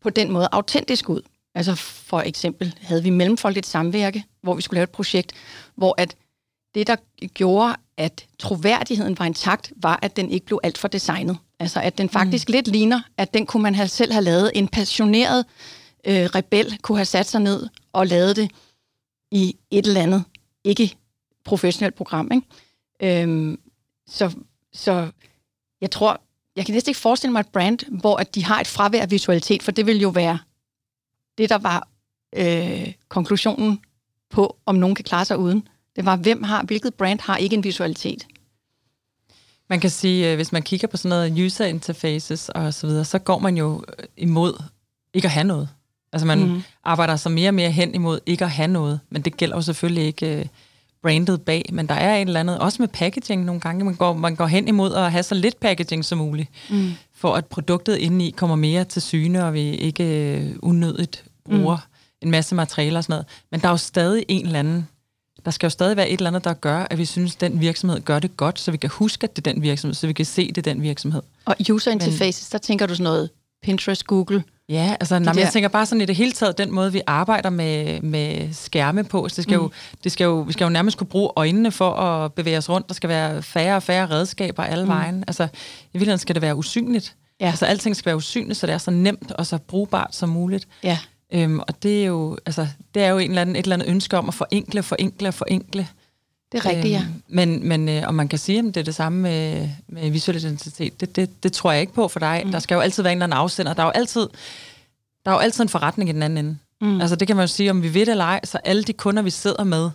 på den måde autentisk ud. Altså for eksempel havde vi mellemfolkeligt samvirke, hvor vi skulle lave et projekt, hvor at det, der gjorde, at troværdigheden var intakt, var, at den ikke blev alt for designet. Altså at den faktisk mm. lidt ligner, at den kunne man have, selv have lavet en passioneret øh, rebel, kunne have sat sig ned og lavede det i et eller andet ikke professionelt program. Ikke? Øhm, så, så jeg tror, jeg kan næsten ikke forestille mig et brand, hvor at de har et fravær af visualitet, for det vil jo være det, der var øh, konklusionen på, om nogen kan klare sig uden. Det var, hvem har, hvilket brand har ikke en visualitet? Man kan sige, øh, hvis man kigger på sådan noget user interfaces og så videre, så går man jo imod ikke at have noget. Altså man mm. arbejder så mere og mere hen imod ikke at have noget, men det gælder jo selvfølgelig ikke uh, brandet bag, men der er et eller andet, også med packaging nogle gange, man går, man går hen imod at have så lidt packaging som muligt, mm. for at produktet indeni kommer mere til syne, og vi ikke uh, unødigt bruger mm. en masse materialer og sådan noget. Men der er jo stadig en eller anden der skal jo stadig være et eller andet, der gør, at vi synes, at den virksomhed gør det godt, så vi kan huske, at det er den virksomhed, så vi kan se, at det er den virksomhed. Og user interfaces, Men, der tænker du sådan noget Pinterest, Google? Ja, altså de jeg tænker bare sådan i det hele taget, den måde, vi arbejder med, med skærme på, så det skal, mm. jo, det skal jo, vi skal jo nærmest kunne bruge øjnene for at bevæge os rundt. Der skal være færre og færre redskaber alle mm. vejen. Altså, i virkeligheden skal det være usynligt. Ja. Altså, alting skal være usynligt, så det er så nemt og så brugbart som muligt. Ja. Øhm, og det er jo, altså, det er jo en eller anden, et eller andet ønske om at forenkle, forenkle, forenkle. Det er rigtigt, ja. Øhm, men, men øh, om man kan sige, at det er det samme med, med visuel identitet, det, det, det tror jeg ikke på for dig. Mm. Der skal jo altid være en eller anden afsender. Der er jo altid, der er jo altid en forretning i den anden ende. Mm. Altså det kan man jo sige, om vi ved det eller ej, så alle de kunder, vi sidder med,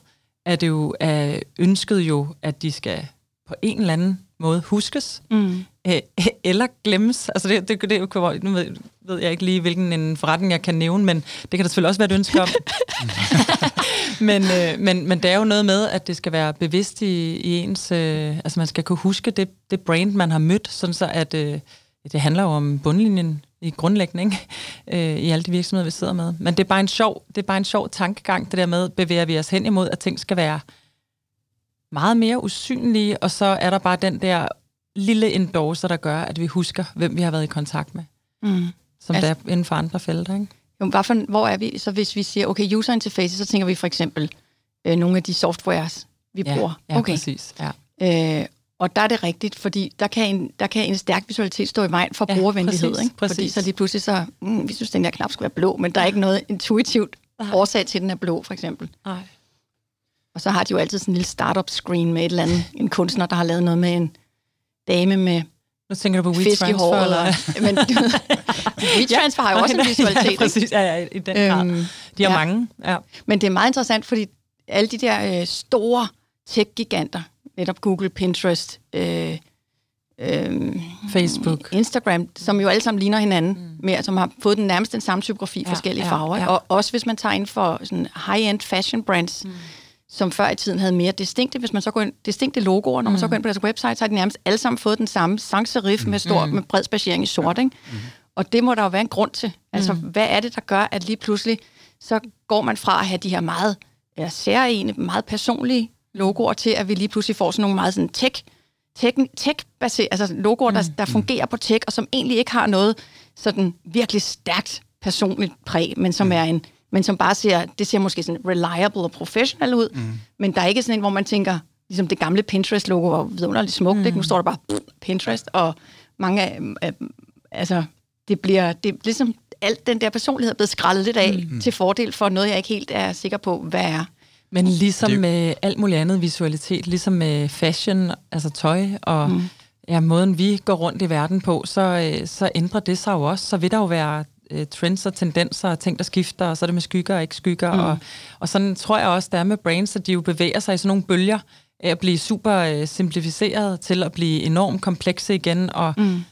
er det jo er ønsket jo, at de skal på en eller anden måde huskes, mm. øh, eller glemmes. Altså det, det, det, nu ved, ved jeg ikke lige, hvilken en forretning jeg kan nævne, men det kan der selvfølgelig også være et ønske om. men, øh, men, men det er jo noget med, at det skal være bevidst i, i ens... Øh, altså man skal kunne huske det, det brand, man har mødt, sådan så at øh, det handler jo om bundlinjen i grundlæggende, ikke? Øh, i alle de virksomheder, vi sidder med. Men det er bare en sjov, det er bare en sjov tankegang, det der med, bevæger vi os hen imod, at ting skal være meget mere usynlige, og så er der bare den der lille endorser, der gør, at vi husker, hvem vi har været i kontakt med. Mm. Som altså, der er inden for andre felter, ikke? Jo, for, hvor er vi? Så hvis vi siger, okay, user interface, så tænker vi for eksempel øh, nogle af de softwares, vi ja, bruger. Ja, okay. præcis. Ja. Øh, og der er det rigtigt, fordi der kan en, der kan en stærk visualitet stå i vejen for ja, brugervenlighed. Præcis, ikke? Præcis. Fordi så lige pludselig så, mm, vi synes, den der knap skal være blå, men der er ikke noget intuitivt Nej. årsag til, at den er blå, for eksempel. Nej. Og så har de jo altid sådan en lille startup screen med et eller andet, en kunstner, der har lavet noget med en dame med nu tænker du på WeTransfer? Eller? men WeTransfer har jo også en visualitet. Ja, præcis. Ja, ja, i den grad. Øhm, de har ja. mange. Ja. Men det er meget interessant, fordi alle de der øh, store tech-giganter, netop Google, Pinterest, øh, øh, Facebook, Instagram, som jo alle sammen ligner hinanden, mm. med, som har fået den nærmest den samme typografi, ja, forskellige ja, farver. Ja. Og også hvis man tager ind for sådan high-end fashion brands, mm som før i tiden havde mere distinkte, hvis man så går ind, distinkte logoer, når man mm. så går ind på deres website, så har de nærmest alle sammen fået den samme sans serif mm. med, stor, mm. med bred spacering i sort. Ikke? Mm. Og det må der jo være en grund til. Altså, mm. hvad er det, der gør, at lige pludselig, så går man fra at have de her meget ja, særlige, meget personlige logoer, til at vi lige pludselig får sådan nogle meget sådan tech, tech, tech altså logoer, der, mm. der fungerer på tech, og som egentlig ikke har noget sådan virkelig stærkt personligt præg, men som mm. er en men som bare ser, det ser måske sådan reliable og professional ud, mm. men der er ikke sådan en, hvor man tænker, ligesom det gamle Pinterest-logo var vidunderligt smukt, mm. ikke? nu står der bare Pinterest, og mange af, øh, altså, det bliver, det er ligesom alt den der personlighed er blevet skrællet lidt af mm. til fordel for noget, jeg ikke helt er sikker på, hvad er. Men ligesom det... med alt muligt andet visualitet, ligesom med fashion, altså tøj og mm. ja, måden, vi går rundt i verden på, så, øh, så ændrer det sig jo også. Så vil der jo være øh, trends og tendenser og ting, der skifter, og så er det med skygger og ikke skygger. Mm. Og, og sådan tror jeg også, der er med brains, at de jo bevæger sig i sådan nogle bølger af at blive super øh, simplificeret til at blive enormt komplekse igen. Og mm.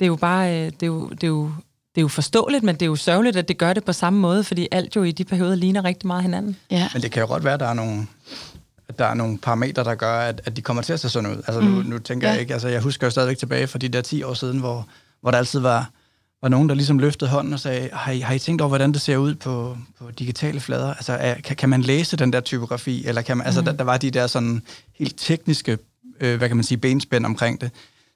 det er jo bare, øh, det er jo, det er jo det er jo forståeligt, men det er jo sørgeligt, at det gør det på samme måde, fordi alt jo i de perioder ligner rigtig meget hinanden. Ja. Men det kan jo godt være, at der er nogle, at der er nogle parametre, der gør, at, at de kommer til at se sådan ud. Altså mm. nu, nu tænker ja. jeg ikke, altså jeg husker jo stadigvæk tilbage fra de der 10 år siden, hvor, hvor der altid var var nogen, der ligesom løftede hånden og sagde, har I, har I tænkt over, hvordan det ser ud på, på digitale flader? Altså, er, kan, kan man læse den der typografi? Eller kan man, mm. altså, der, der var de der sådan helt tekniske, øh, hvad kan man sige, benspænd omkring det.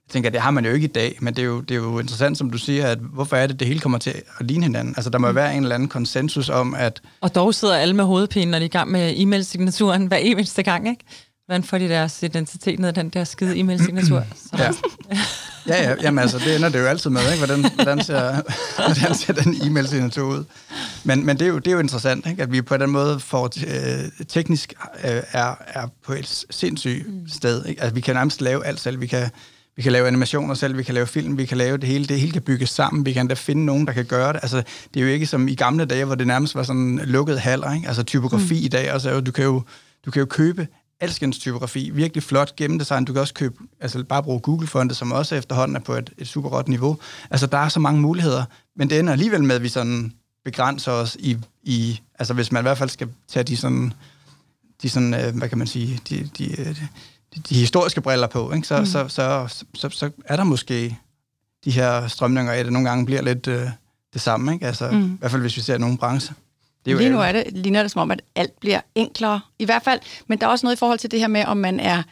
Jeg tænker, det har man jo ikke i dag, men det er jo, det er jo interessant, som du siger, at hvorfor er det, det hele kommer til at ligne hinanden? Altså, der må mm. være en eller anden konsensus om, at... Og dog sidder alle med hovedpine, når de er i gang med e-mail-signaturen hver eneste gang, ikke? Hvordan får de deres identitet ned i den der skide e-mail-signatur? ja. Ja, ja, jamen altså, det ender det jo altid med, ikke? Hvordan, hvordan, ser, hvordan ser den e-mail-signatur ud? Men, men det, er jo, det er jo interessant, ikke? at vi på den måde får øh, teknisk øh, er, er på et sindssygt mm. sted. Ikke? Altså, vi kan nærmest lave alt selv. Vi kan, vi kan lave animationer selv, vi kan lave film, vi kan lave det hele. Det hele kan bygges sammen. Vi kan da finde nogen, der kan gøre det. Altså, det er jo ikke som i gamle dage, hvor det nærmest var sådan lukket haller. Ikke? Altså typografi mm. i dag også, du kan jo, du kan jo købe alskens typografi, virkelig flot gennemdesign. Du kan også købe, altså bare bruge Google-fondet, som også efterhånden er på et, et super godt niveau. Altså, der er så mange muligheder, men det ender alligevel med, at vi sådan begrænser os i, i altså hvis man i hvert fald skal tage de sådan, de sådan øh, hvad kan man sige, de, de, de, de historiske briller på, ikke? Så, mm. så, så, så, så, så er der måske de her strømninger af, det nogle gange bliver lidt øh, det samme, ikke? Altså, mm. i hvert fald hvis vi ser nogle brancher. Det er jo Lige nu er det, ligner det som om, at alt bliver enklere, i hvert fald. Men der er også noget i forhold til det her med, om man er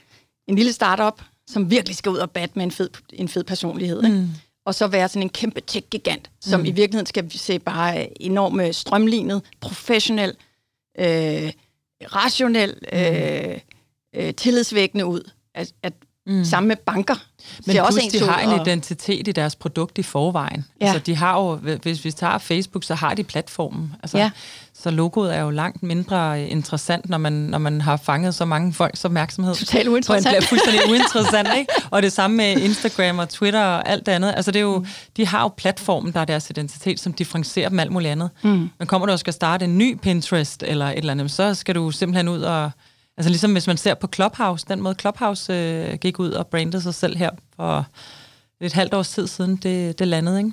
en lille startup, som virkelig skal ud og bat med en fed, en fed personlighed. Ikke? Mm. Og så være sådan en kæmpe tech-gigant, som mm. i virkeligheden skal se bare enormt strømlignet, professionel, øh, rationel, mm. øh, øh, tillidsvækkende ud. At, at mm. Sammen med banker. Men det er også de har en og... identitet i deres produkt i forvejen. Ja. Altså, de har jo, hvis vi tager Facebook, så har de platformen. Altså, ja. Så logoet er jo langt mindre øh, interessant, når man, når man har fanget så mange folks opmærksomhed. Totalt uinteressant. På en fuldstændig uinteressant, ikke? Og det samme med Instagram og Twitter og alt det andet. Altså, det er jo, mm. de har jo platformen, der er deres identitet, som differencierer dem alt muligt andet. Mm. Men kommer du og skal starte en ny Pinterest eller et eller andet, så skal du simpelthen ud og Altså ligesom hvis man ser på Clubhouse, den måde Clubhouse øh, gik ud og brandede sig selv her for et halvt års tid siden, det, det landede, ikke?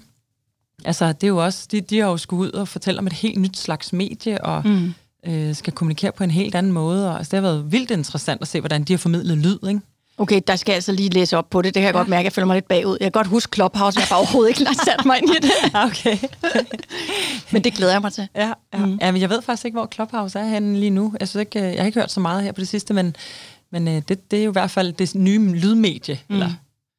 Altså, det er jo også, de, de har jo skulle ud og fortælle om et helt nyt slags medie, og mm. øh, skal kommunikere på en helt anden måde, og altså, det har været vildt interessant at se, hvordan de har formidlet lyd, ikke? Okay, der skal jeg altså lige læse op på det. Det kan jeg ja. godt mærke, jeg føler mig lidt bagud. Jeg kan godt huske Clubhouse, men jeg har overhovedet ikke lagt sat mig ind i det. okay. men det glæder jeg mig til. Ja, ja. Mm. ja men jeg ved faktisk ikke, hvor Clubhouse er henne lige nu. Jeg, synes ikke, jeg har ikke hørt så meget her på det sidste, men, men øh, det, det er jo i hvert fald det nye lydmedie. Mm. Eller,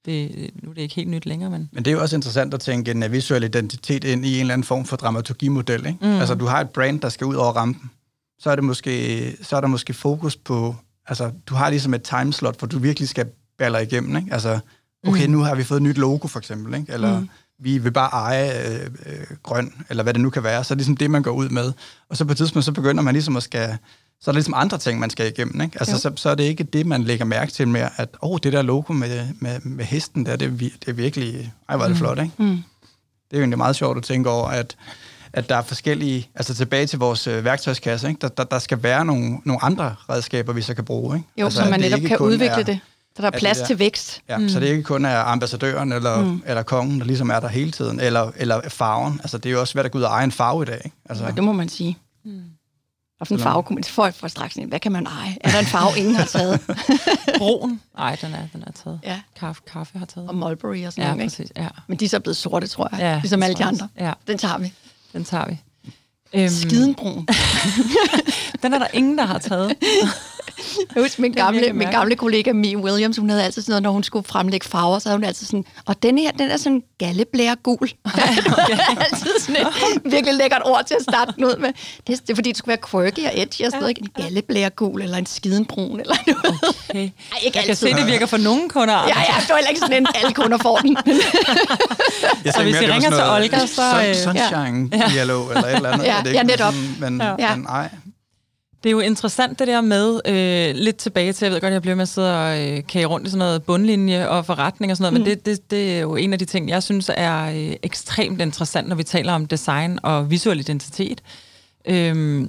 det, nu er det ikke helt nyt længere, men... Men det er jo også interessant at tænke en visuel identitet ind i en eller anden form for dramaturgimodel. Ikke? Mm. Altså, du har et brand, der skal ud over rampen. Så er, det måske, så er der måske fokus på altså, du har ligesom et timeslot, hvor du virkelig skal baller igennem, ikke? Altså, okay, mm. nu har vi fået et nyt logo, for eksempel, ikke? Eller mm. vi vil bare eje øh, øh, grøn, eller hvad det nu kan være. Så er det ligesom det, man går ud med. Og så på et tidspunkt, så begynder man ligesom at skal... Så er der ligesom andre ting, man skal igennem, ikke? Altså, så, så er det ikke det, man lægger mærke til med, at åh, oh, det der logo med, med, med hesten der, det, er, det er virkelig... Ej, hvor er det mm. flot, ikke? Mm. Det er jo egentlig meget sjovt at tænke over, at at der er forskellige, altså tilbage til vores øh, værktøjskasse, ikke? Der, der, der skal være nogle, nogle andre redskaber, vi så kan bruge. Ikke? Jo, altså, så man netop kan udvikle er, det. Så der er plads der, til vækst. Ja, mm. så det ikke kun er ambassadøren eller, mm. eller kongen, der ligesom er der hele tiden, eller, eller farven. Altså, det er jo også svært at gå ud og eje en farve i dag. Ikke? Altså, ja, det må man sige. Mm. Og en farve kunne man få for straks, hvad kan man eje? Er der en farve, ingen har taget? Broen? Nej, den er, den er taget. Ja. Kaffe, kaffe har taget. Og Mulberry og sådan ja, noget, præcis, ikke? Ja. Men de er så blevet sorte, tror jeg. Ja, ligesom alle de andre. Ja. Den tager vi. Den tager vi. Øhm, Skidenbrun. den er der ingen, der har taget. Jeg husker min gamle, min gamle kollega Mie Williams, hun havde altid sådan noget, når hun skulle fremlægge farver, så havde hun altid sådan, og den her, den er sådan galleblære gul. okay. altid sådan et virkelig lækkert ord til at starte den ud med. Det er, det er fordi, det skulle være quirky og edgy, og sådan noget, en galleblære gul, eller en skidenbrun, eller noget. Okay. Ej, ikke Jeg kan se, det virker for nogle kunder. Ja, ja, det er ikke sådan, at alle kunder får den. jeg så hvis I ringer til Olga, så... Sunshine ja. yellow, eller et eller andet. Ja, det ja netop. Sådan, men, ja. men nej. Det er jo interessant det der med, øh, lidt tilbage til, jeg ved godt, jeg bliver med at sidde og øh, kage rundt i sådan noget bundlinje og forretning og sådan noget, mm. men det, det, det er jo en af de ting, jeg synes er øh, ekstremt interessant, når vi taler om design og visuel identitet. Øh,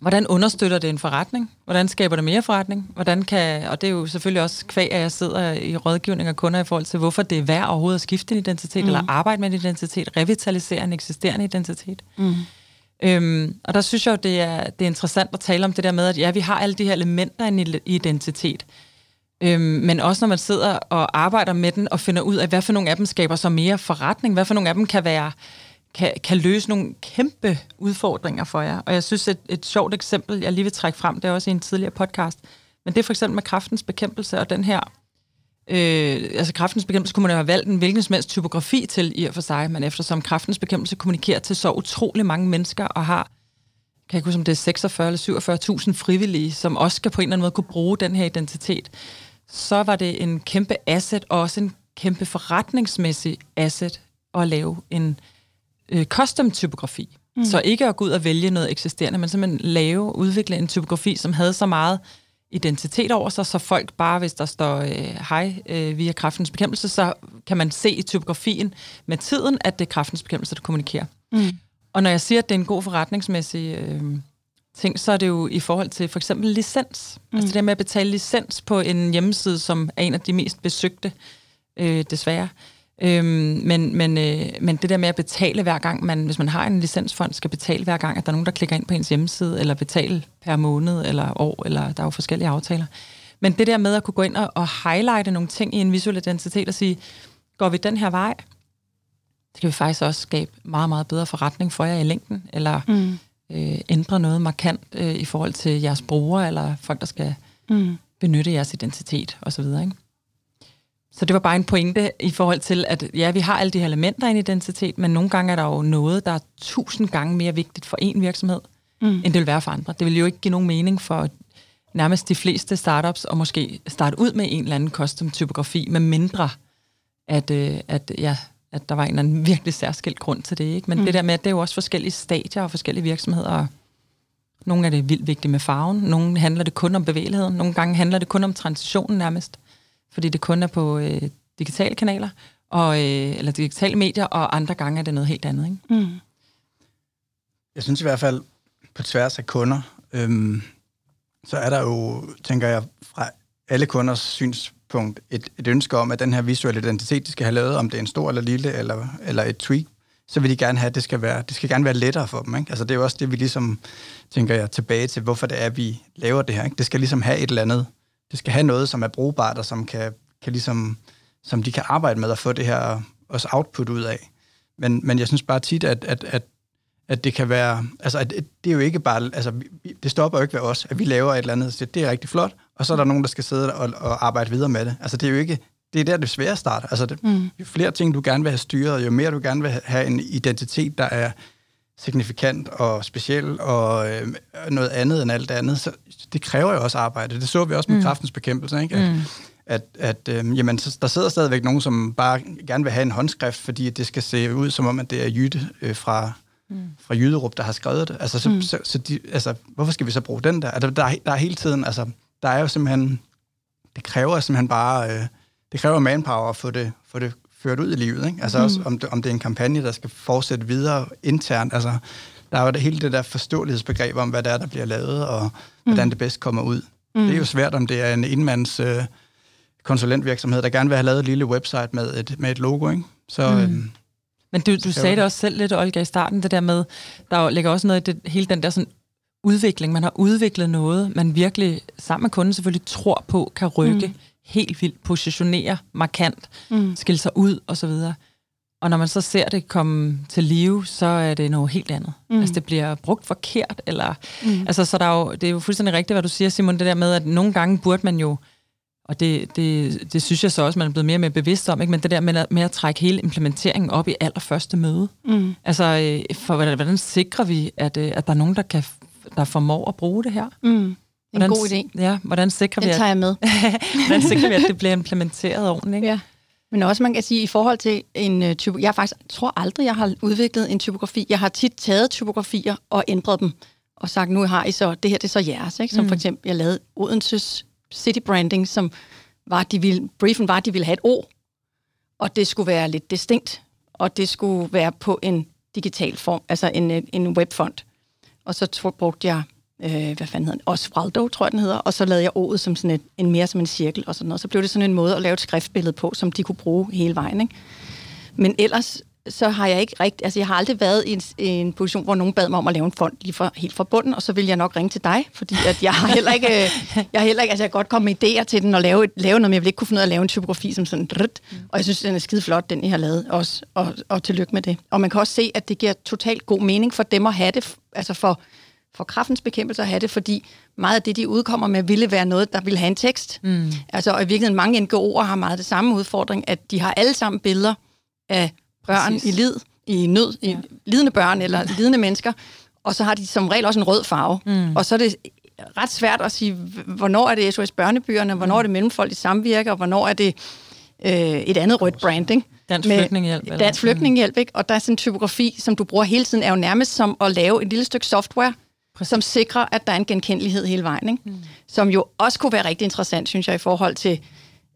hvordan understøtter det en forretning? Hvordan skaber det mere forretning? Hvordan kan, og det er jo selvfølgelig også kvæg, at jeg sidder i rådgivning af kunder i forhold til, hvorfor det er værd overhovedet at skifte en identitet, mm. eller arbejde med en identitet, revitalisere en eksisterende identitet. Mm. Øhm, og der synes jeg jo, det er, det er interessant at tale om det der med, at ja, vi har alle de her elementer i en identitet. Øhm, men også når man sidder og arbejder med den og finder ud af, hvad for nogle af dem skaber så mere forretning, hvad for nogle af dem kan være kan, kan løse nogle kæmpe udfordringer for jer. Og jeg synes, et, et sjovt eksempel, jeg lige vil trække frem, det er også i en tidligere podcast, men det er for eksempel med kraftens bekæmpelse og den her Øh, altså kraftens bekæmpelse kunne man jo have valgt en hvilken som helst typografi til i og for sig, men eftersom kraftens bekæmpelse kommunikerer til så utrolig mange mennesker og har, kan jeg huske, om det er 46 eller 47.000 frivillige, som også skal på en eller anden måde kunne bruge den her identitet, så var det en kæmpe asset og også en kæmpe forretningsmæssig asset at lave en øh, custom typografi. Mm. Så ikke at gå ud og vælge noget eksisterende, men simpelthen lave, udvikle en typografi, som havde så meget identitet over sig, så folk bare, hvis der står øh, hej øh, via kraftens bekæmpelse, så kan man se i typografien med tiden, at det er kraftens bekæmpelse, der kommunikerer. Mm. Og når jeg siger, at det er en god forretningsmæssig øh, ting, så er det jo i forhold til for eksempel licens. Mm. Altså det der med at betale licens på en hjemmeside, som er en af de mest besøgte, øh, desværre. Øhm, men, men, øh, men det der med at betale hver gang, man, hvis man har en licensfond, skal betale hver gang, at der er nogen, der klikker ind på ens hjemmeside, eller betale per måned eller år, eller der er jo forskellige aftaler. Men det der med at kunne gå ind og, og highlighte nogle ting i en visuel identitet og sige, går vi den her vej, det kan vi faktisk også skabe meget, meget bedre forretning for jer i længden, eller mm. øh, ændre noget markant øh, i forhold til jeres brugere, eller folk, der skal mm. benytte jeres identitet osv., ikke? Så det var bare en pointe i forhold til, at ja, vi har alle de her elementer i en identitet, men nogle gange er der jo noget, der er tusind gange mere vigtigt for en virksomhed, mm. end det vil være for andre. Det vil jo ikke give nogen mening for nærmest de fleste startups at måske starte ud med en eller anden custom typografi, med mindre at, øh, at, ja, at der var en eller anden virkelig særskilt grund til det. Ikke? Men mm. det der med, at det er jo også forskellige stadier og forskellige virksomheder. Nogle er det vildt vigtigt med farven, nogle handler det kun om bevægeligheden, nogle gange handler det kun om transitionen nærmest fordi det kun er på øh, digitale kanaler, og, øh, eller digitale medier, og andre gange er det noget helt andet. Ikke? Mm. Jeg synes i hvert fald, på tværs af kunder, øhm, så er der jo, tænker jeg, fra alle kunders synspunkt, et, et ønske om, at den her visuelle identitet, de skal have lavet, om det er en stor eller lille, eller, eller et tweak, så vil de gerne have, at det skal, være, det skal gerne være lettere for dem. Ikke? Altså, det er jo også det, vi ligesom, tænker jeg, tilbage til, hvorfor det er, at vi laver det her. Ikke? Det skal ligesom have et eller andet det skal have noget, som er brugbart, og som, kan, kan ligesom, som de kan arbejde med at få det her også output ud af. Men, men jeg synes bare tit, at, at, at, at det kan være... Altså, at det er jo ikke bare... Altså, det stopper jo ikke ved os, at vi laver et eller andet, så det er rigtig flot, og så er der nogen, der skal sidde og, og arbejde videre med det. Altså, det er jo ikke... Det er der, det svære starter. Altså, det, mm. jo flere ting, du gerne vil have styret, jo mere du gerne vil have en identitet, der er signifikant og speciel og øh, noget andet end alt andet, så det kræver jo også arbejde. Det så vi også med mm. kraftens bekæmpelse, ikke? At, mm. at, at øh, jamen, så, der sidder stadigvæk nogen, som bare gerne vil have en håndskrift, fordi det skal se ud som om, at det er Jytte øh, fra, mm. fra Jyderup, der har skrevet det. Altså, så, mm. så, så de, altså, hvorfor skal vi så bruge den der? Altså, der, der er hele tiden, altså, der er jo simpelthen, det kræver simpelthen bare, øh, det kræver manpower at få det, få det ført ud i livet. Ikke? Altså mm. også, om det, om det er en kampagne, der skal fortsætte videre internt. Altså, der er jo det, hele det der forståelighedsbegreb om, hvad det er, der bliver lavet, og mm. hvordan det bedst kommer ud. Mm. Det er jo svært, om det er en indmands øh, konsulentvirksomhed, der gerne vil have lavet et lille website med et, med et logo. Ikke? Så, mm. øhm, Men du, du sagde det også selv lidt, Olga, i starten, det der med, der ligger også noget i det, hele den der sådan udvikling. Man har udviklet noget, man virkelig sammen med kunden selvfølgelig tror på, kan rykke. Mm helt vildt, positionere markant, mm. skille sig ud og så videre. Og når man så ser det komme til live, så er det noget helt andet. Mm. Altså det bliver brugt forkert, eller... Mm. Altså så der er jo, det er jo fuldstændig rigtigt, hvad du siger, Simon, det der med, at nogle gange burde man jo, og det, det, det synes jeg så også, man er blevet mere og mere bevidst om, ikke? men det der med at, med at trække hele implementeringen op i allerførste møde. Mm. Altså, øh, for hvordan, hvordan sikrer vi, at, øh, at der er nogen, der, kan, der formår at bruge det her? Mm. Hvordan, en god idé. Ja, hvordan sikrer Den vi, at, tager jeg med. hvordan sikrer vi, at det bliver implementeret ordentligt? Ikke? Ja. Men også man kan sige, i forhold til en uh, typo, jeg faktisk tror aldrig, jeg har udviklet en typografi. Jeg har tit taget typografier og ændret dem, og sagt, nu har I så, det her det er så jeres. Ikke? Som mm. for eksempel, jeg lavede Odenses City Branding, som var, de ville, briefen var, at de ville have et O, og det skulle være lidt distinkt, og det skulle være på en digital form, altså en, en webfont. Og så brugte jeg øh, hvad fanden hedder den, Osvaldo, tror jeg den hedder, og så lavede jeg ordet som sådan et, en mere som en cirkel og sådan noget. Så blev det sådan en måde at lave et skriftbillede på, som de kunne bruge hele vejen. Ikke? Men ellers så har jeg ikke rigtig, altså jeg har aldrig været i en, en position, hvor nogen bad mig om at lave en fond lige fra, helt fra bunden, og så vil jeg nok ringe til dig, fordi at jeg har heller ikke, jeg har heller ikke, altså jeg kan godt komme med idéer til den og lave, lave noget, men jeg vil ikke kunne finde ud af at lave en typografi som sådan, drødt, mm. og jeg synes, den er skide flot, den I har lavet også, og, og tillykke med det. Og man kan også se, at det giver totalt god mening for dem at have det, altså for for kraftens bekæmpelse at have det, fordi meget af det, de udkommer med, ville være noget, der ville have en tekst. Mm. Altså, og i virkeligheden mange NGO'er har meget det samme udfordring, at de har alle sammen billeder af børn Præcis. i lid, i nød, ja. i lidende børn eller lidende mennesker, og så har de som regel også en rød farve. Mm. Og så er det ret svært at sige, hvornår er det SOS Børnebyerne, hvornår mm. er det Mellemfolk i Samvirke, og hvornår er det øh, et andet rødt branding. Dansk Flygtningehjælp. eller Dansk Flygtningehjælp, ikke? Og der er sådan en typografi, som du bruger hele tiden, er jo nærmest som at lave et lille stykke software, Præcis. som sikrer, at der er en genkendelighed hele vejen. Ikke? Mm. Som jo også kunne være rigtig interessant, synes jeg, i forhold til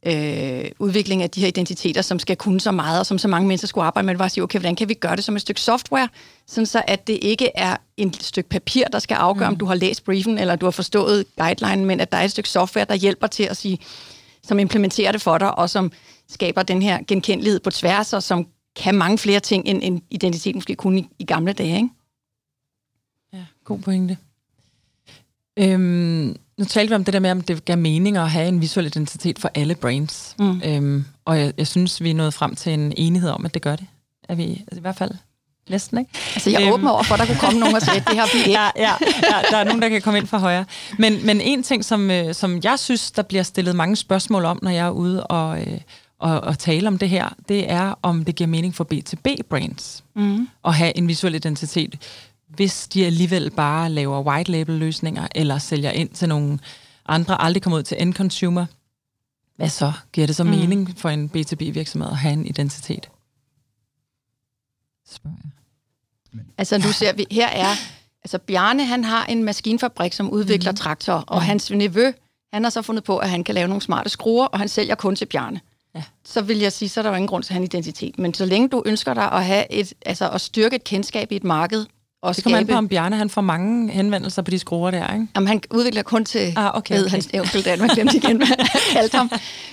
øh, udvikling af de her identiteter, som skal kunne så meget, og som så mange mennesker skulle arbejde med, var at sige, okay, hvordan kan vi gøre det som et stykke software, sådan så at det ikke er et stykke papir, der skal afgøre, mm. om du har læst briefen, eller du har forstået guideline, men at der er et stykke software, der hjælper til at sige, som implementerer det for dig, og som skaber den her genkendelighed på tværs, og som kan mange flere ting, end, end identitet måske kunne i, i gamle dage. Ikke? Ja, god pointe. Øhm, nu talte vi om det der med, om det gav mening at have en visuel identitet for alle brains. Mm. Øhm, og jeg, jeg synes, vi er nået frem til en enighed om, at det gør det. Er vi altså i hvert fald næsten, ikke? Altså, jeg er øhm. over for, at der kunne komme nogen og sige, det har vi ikke. Ja, ja, ja, der er nogen, der kan komme ind fra højre. Men, men en ting, som, øh, som jeg synes, der bliver stillet mange spørgsmål om, når jeg er ude og, øh, og, og tale om det her, det er, om det giver mening for B2B-brands mm. at have en visuel identitet hvis de alligevel bare laver white label løsninger, eller sælger ind til nogle andre, aldrig kommer ud til end consumer, hvad så? Giver det så mm. mening for en B2B-virksomhed at have en identitet? Spørger jeg. Altså nu ser vi, her er, altså Bjarne han har en maskinfabrik, som udvikler mm. traktorer, og mm. hans nevø, han har så fundet på, at han kan lave nogle smarte skruer, og han sælger kun til Bjarne. Ja. Så vil jeg sige, så er der jo ingen grund til at have en identitet. Men så længe du ønsker dig at have et, altså at styrke et kendskab i et marked, og det kommer an på, om Bjarne han får mange henvendelser på de skruer der, ikke? Jamen, han udvikler kun til, ah, okay, ved okay. hans onkel Danmark, glemte igen, han ham.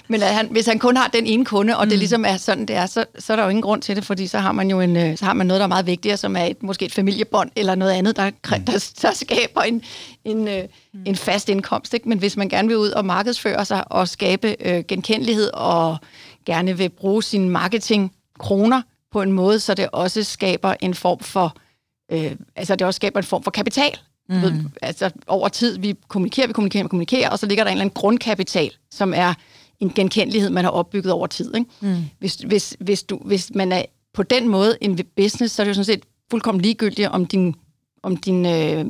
Men at han, hvis han kun har den ene kunde, og mm. det ligesom er sådan, det er, så, så er der jo ingen grund til det, fordi så har man jo en, øh, så har man noget, der er meget vigtigere, som er et, måske et familiebånd, eller noget andet, der, mm. der, der skaber en, en, øh, mm. en fast indkomst. Ikke? Men hvis man gerne vil ud og markedsføre sig, og skabe øh, genkendelighed, og gerne vil bruge sin marketing kroner på en måde, så det også skaber en form for øh, altså det også skaber en form for kapital. Mm. Ved, altså over tid, vi kommunikerer, vi kommunikerer, vi kommunikerer, og så ligger der en eller anden grundkapital, som er en genkendelighed, man har opbygget over tid. Ikke? Mm. Hvis, hvis, hvis, du, hvis man er på den måde en business, så er det jo sådan set fuldkommen ligegyldigt, om din, om din, øh,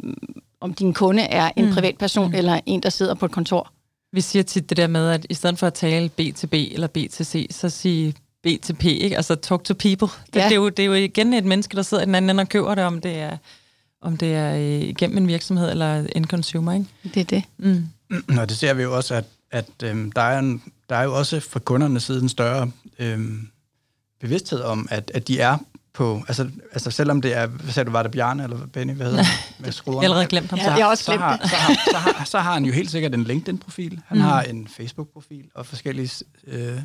om din kunde er en mm. privatperson mm. eller en, der sidder på et kontor. Vi siger tit det der med, at i stedet for at tale B til B eller B til C, så sige B til P, ikke? altså talk to people. Det, ja. det, er jo, det er jo igen et menneske, der sidder i den anden ende og køber det, om det er, om det er øh, igennem en virksomhed eller en consumer. Ikke? Det er det. Mm. Nå, det ser vi jo også, at, at øhm, der, er en, der er jo også fra kundernes side en større øhm, bevidsthed om, at, at de er på, altså, altså selvom det er, hvad sagde du, var det Bjarne eller Benny, hvad hedder det, med skruerne? Jeg har allerede glemt ham. Ja, jeg har også glemt så har, så, har, så, har, så har han jo helt sikkert en LinkedIn-profil, han mm. har en Facebook-profil og forskellige øh,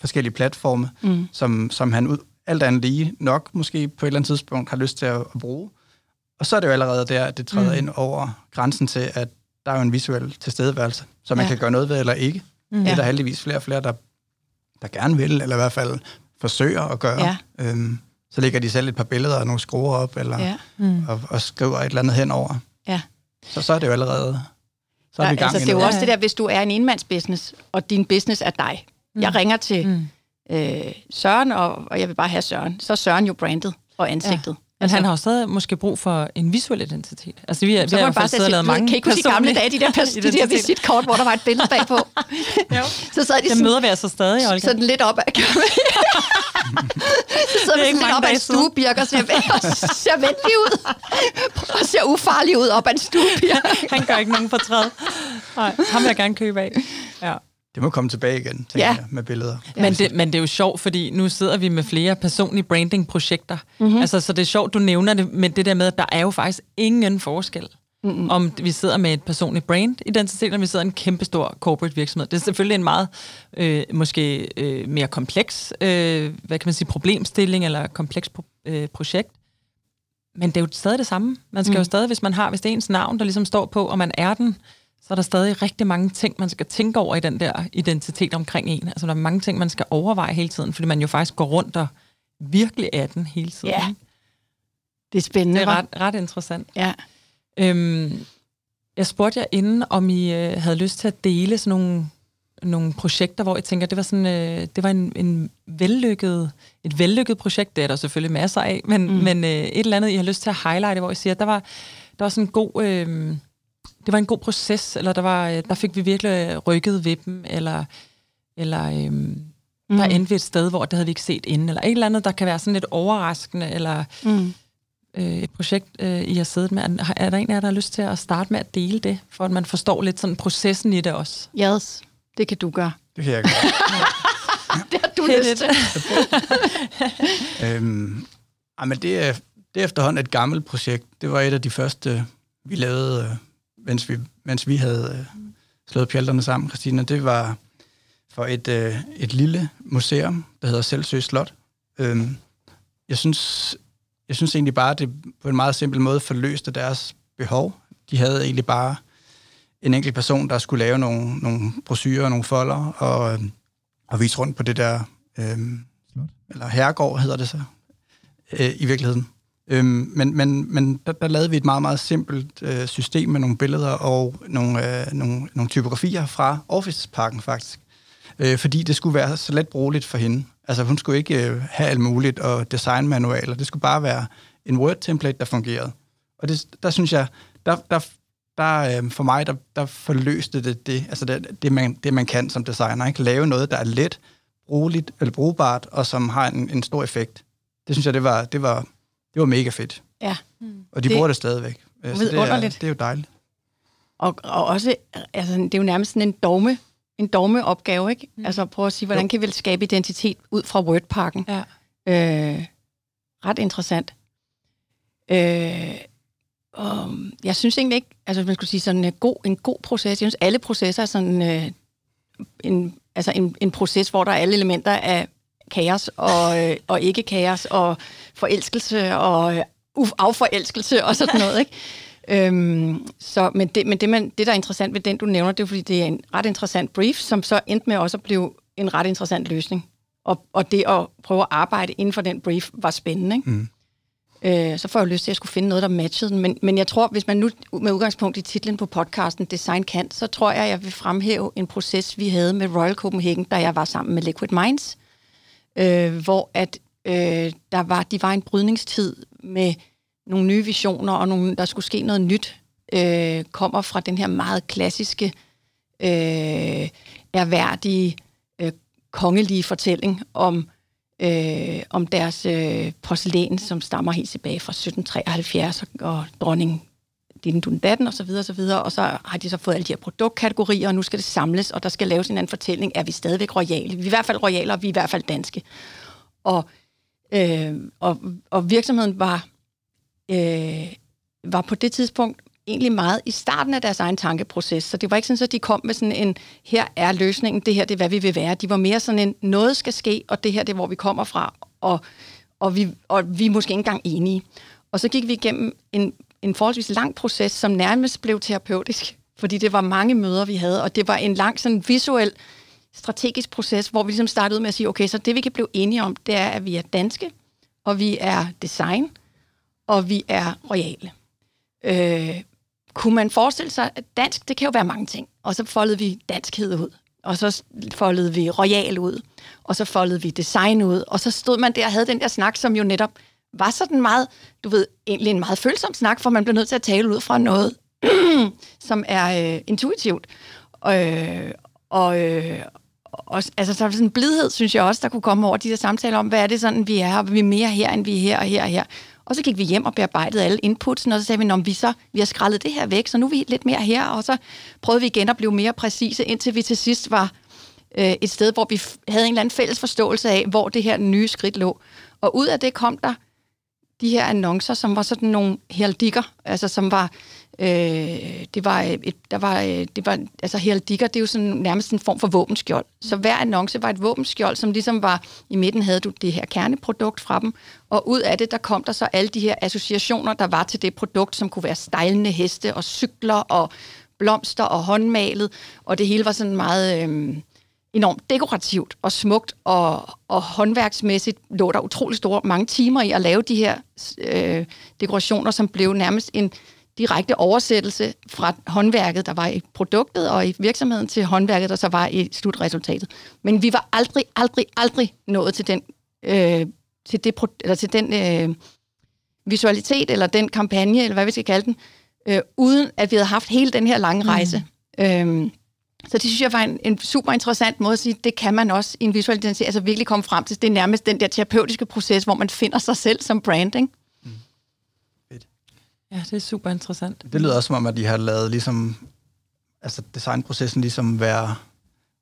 forskellige platforme, mm. som, som han ud, alt andet lige nok måske på et eller andet tidspunkt har lyst til at, at bruge. Og så er det jo allerede der, at det træder mm. ind over grænsen til, at der er jo en visuel tilstedeværelse, som man ja. kan gøre noget ved eller ikke. Mm. Det er der heldigvis flere og flere, der, der gerne vil, eller i hvert fald forsøger at gøre. Ja. Øhm, så lægger de selv et par billeder og nogle skruer op, eller, ja. mm. og, og skriver et eller andet henover. Ja. Så, så er det jo allerede så er vi i gang altså, det er jo også det der, hvis du er en enmandsbusiness, og din business er dig, Mm. Jeg ringer til mm. øh, Søren, og, og jeg vil bare have Søren. Så er Søren jo brandet og ansigtet. Ja. Men altså, han har jo stadig måske brug for en visuel identitet. Altså, vi, vi så har jo faktisk lavet mange Kan ikke huske gamle dage, de der, de der visitkort, hvor der var et billede bagpå? Så sad de sådan, møder vi altså stadig, Olga. Sådan lidt op ad Så sidder vi sådan lidt op ad en stuebirk og ser, ser venlig ud. Og ser ufarlig ud op ad en stuebirk. han gør ikke nogen fortræd. Nej, ham vil jeg gerne købe af. Ja. Det må komme tilbage igen, tænker ja. jeg, med billeder. Men det, men det er jo sjovt, fordi nu sidder vi med flere personlige branding-projekter. Mm-hmm. Altså, så det er sjovt, du nævner det, men det der med, at der er jo faktisk ingen forskel. Mm-hmm. Om vi sidder med et personligt brand identitet, eller vi sidder i en kæmpestor corporate virksomhed. Det er selvfølgelig en meget, øh, måske øh, mere kompleks, øh, hvad kan man sige, problemstilling, eller kompleks pro- øh, projekt. Men det er jo stadig det samme. Man skal mm. jo stadig, hvis man har, hvis det er ens navn, der ligesom står på, og man er den, så er der stadig rigtig mange ting, man skal tænke over i den der identitet omkring en. Altså, der er mange ting, man skal overveje hele tiden, fordi man jo faktisk går rundt og virkelig er den hele tiden. Ja. Det er spændende. Det er ret, ret interessant. Ja. Øhm, jeg spurgte jer inden, om I øh, havde lyst til at dele sådan nogle, nogle projekter, hvor jeg tænker, det var sådan, øh, det var en, en vellykket, et vellykket projekt. Det er der selvfølgelig masser af, men, mm. men øh, et eller andet, I har lyst til at highlighte, hvor I siger, der var, der var sådan en god... Øh, det var en god proces, eller der, var, øh, der fik vi virkelig rykket ved dem, eller, eller øhm, mm. der endte vi et sted, hvor det havde vi ikke set inden, eller et eller andet, der kan være sådan lidt overraskende, eller mm. øh, et projekt, øh, I har siddet med. Er, er der en af jer, der har lyst til at starte med at dele det, for at man forstår lidt sådan processen i det også? Yes, det kan du gøre. Det kan jeg gøre. det har du lyst til. øhm, men det er, det er efterhånden et gammelt projekt. Det var et af de første, vi lavede, øh, mens vi, mens vi havde øh, slået pjalterne sammen, Christina. Det var for et, øh, et lille museum, der hedder Selvsø Slot. Øhm, jeg, synes, jeg synes egentlig bare, at det på en meget simpel måde forløste deres behov. De havde egentlig bare en enkelt person, der skulle lave nogle, nogle brosyrer og nogle folder, og, og vise rundt på det der, øhm, eller herregård hedder det så, øh, i virkeligheden. Øhm, men men, men der, der lavede vi et meget, meget simpelt øh, system med nogle billeder og nogle, øh, nogle, nogle typografier fra Office-parken faktisk. Øh, fordi det skulle være så let brugeligt for hende. Altså hun skulle ikke øh, have alt muligt og designmanualer. Det skulle bare være en Word-template, der fungerede. Og det, der synes jeg, der, der, der øh, for mig, der, der forløste det det, altså det, det, man, det, man kan som designer. Ikke? Lave noget, der er let, brugeligt, eller brugbart, og som har en, en stor effekt. Det synes jeg, det var, det var, det var mega fedt. Ja. Og de det, bruger det stadigvæk. Så det er, det er jo dejligt. Og, og også, altså, det er jo nærmest sådan en dogme, en dogme opgave, ikke? Mm. Altså prøve at sige, hvordan jo. kan vi skabe identitet ud fra Wordparken? Ja. Øh, ret interessant. Øh, og jeg synes egentlig ikke, altså man skulle sige sådan en god, en god proces, jeg synes alle processer er sådan øh, en, altså en, en proces, hvor der er alle elementer af kaos og, øh, og ikke kaos og forelskelse og øh, afforelskelse og sådan noget, ikke? Øhm, så, men det, men det, man, det, der er interessant ved den, du nævner, det er fordi, det er en ret interessant brief, som så endte med også at blive en ret interessant løsning. Og, og det at prøve at arbejde inden for den brief var spændende. Ikke? Mm. Øh, så får jeg lyst til, at jeg skulle finde noget, der matchede den. Men, men jeg tror, hvis man nu med udgangspunkt i titlen på podcasten Design Kant, så tror jeg, jeg vil fremhæve en proces, vi havde med Royal Copenhagen, da jeg var sammen med Liquid Minds, øh, hvor at øh, der var, de var en brydningstid med nogle nye visioner, og nogle, der skulle ske noget nyt, øh, kommer fra den her meget klassiske, øh, erhverdige, øh, kongelige fortælling om, øh, om deres øh, porcelæn, som stammer helt tilbage fra 1773, og dronning din dun datten, og så videre, og så videre, og så har de så fået alle de her produktkategorier, og nu skal det samles, og der skal laves en anden fortælling, er vi stadigvæk royale? Vi er i hvert fald royale, og vi er i hvert fald danske. Og, øh, og, og virksomheden var øh, var på det tidspunkt egentlig meget i starten af deres egen tankeproces. Så det var ikke sådan, at de kom med sådan en, her er løsningen, det her det er, hvad vi vil være. De var mere sådan en, noget skal ske, og det her det er, hvor vi kommer fra, og, og, vi, og vi er måske ikke engang enige. Og så gik vi igennem en, en forholdsvis lang proces, som nærmest blev terapeutisk, fordi det var mange møder, vi havde, og det var en lang sådan visuel, strategisk proces, hvor vi ligesom startede med at sige, okay, så det vi kan blive enige om, det er, at vi er danske, og vi er design, og vi er royale. Øh, kunne man forestille sig, at dansk, det kan jo være mange ting. Og så foldede vi danskhed ud, og så foldede vi royal ud, og så foldede vi design ud, og så stod man der og havde den der snak, som jo netop var sådan meget, du ved, egentlig en meget følsom snak, for man bliver nødt til at tale ud fra noget, som er øh, intuitivt. Øh, og, øh, og, altså, så er sådan en blidhed, synes jeg også, der kunne komme over de der samtaler om, hvad er det sådan, vi er, og vi er mere her, end vi er her og her og her. Og så gik vi hjem og bearbejdede alle inputsen, og så sagde vi, at vi, så, vi har skrællet det her væk, så nu er vi lidt mere her, og så prøvede vi igen at blive mere præcise, indtil vi til sidst var øh, et sted, hvor vi havde en eller anden fælles forståelse af, hvor det her nye skridt lå. Og ud af det kom der de her annoncer, som var sådan nogle heraldikker, altså som var Øh, det var et, der var, øh, det var, altså heraldikker, det er jo sådan nærmest en form for våbenskjold. Så hver annonce var et våbenskjold, som ligesom var, i midten havde du det her kerneprodukt fra dem, og ud af det, der kom der så alle de her associationer, der var til det produkt, som kunne være stejlende heste og cykler og blomster og håndmalet, og det hele var sådan meget øh, enormt dekorativt og smukt, og, og håndværksmæssigt lå der utrolig store mange timer i at lave de her øh, dekorationer, som blev nærmest en direkte oversættelse fra håndværket, der var i produktet og i virksomheden, til håndværket, der så var i slutresultatet. Men vi var aldrig, aldrig, aldrig nået til den, øh, til det, eller til den øh, visualitet, eller den kampagne, eller hvad vi skal kalde den, øh, uden at vi havde haft hele den her lange mm. rejse. Mm. Øh, Så det synes jeg var en, en super interessant måde at sige, det kan man også i en visuel identitet, altså virkelig komme frem til. Det er nærmest den der terapeutiske proces, hvor man finder sig selv som branding. Ja, det er super interessant. Det lyder også som om, at de har lavet ligesom, altså designprocessen ligesom være,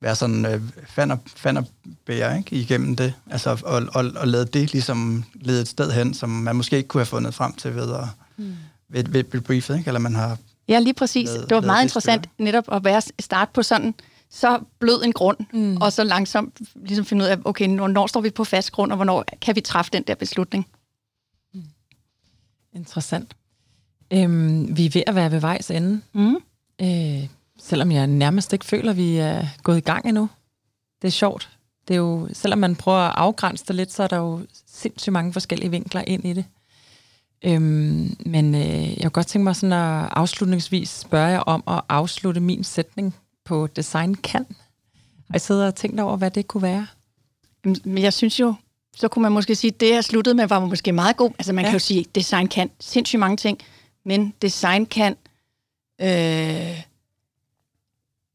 være sådan øh, fan og, fan og bære, ikke, igennem det. Altså, og, og, og lade det ligesom lede et sted hen, som man måske ikke kunne have fundet frem til ved at mm. ved, ved, ved briefet, ikke? Eller man har... Ja, lige præcis. Lad- det var meget det interessant netop at være starte på sådan så blød en grund, mm. og så langsomt ligesom finde ud af, okay, hvornår står vi på fast grund, og hvornår kan vi træffe den der beslutning. Interessant. Øhm, vi er ved at være ved vejs ende. Mm. Øh, selvom jeg nærmest ikke føler, at vi er gået i gang endnu. Det er sjovt. Det er jo, selvom man prøver at afgrænse det lidt, så er der jo sindssygt mange forskellige vinkler ind i det. Øhm, men øh, jeg kunne godt tænke mig sådan at afslutningsvis spørge jer om at afslutte min sætning på design kan. Har I siddet og tænkt over, hvad det kunne være? Men jeg synes jo, så kunne man måske sige, at det, jeg sluttede med, var måske meget god. Altså man ja. kan jo sige, at design kan sindssygt mange ting, men design kan... Øh,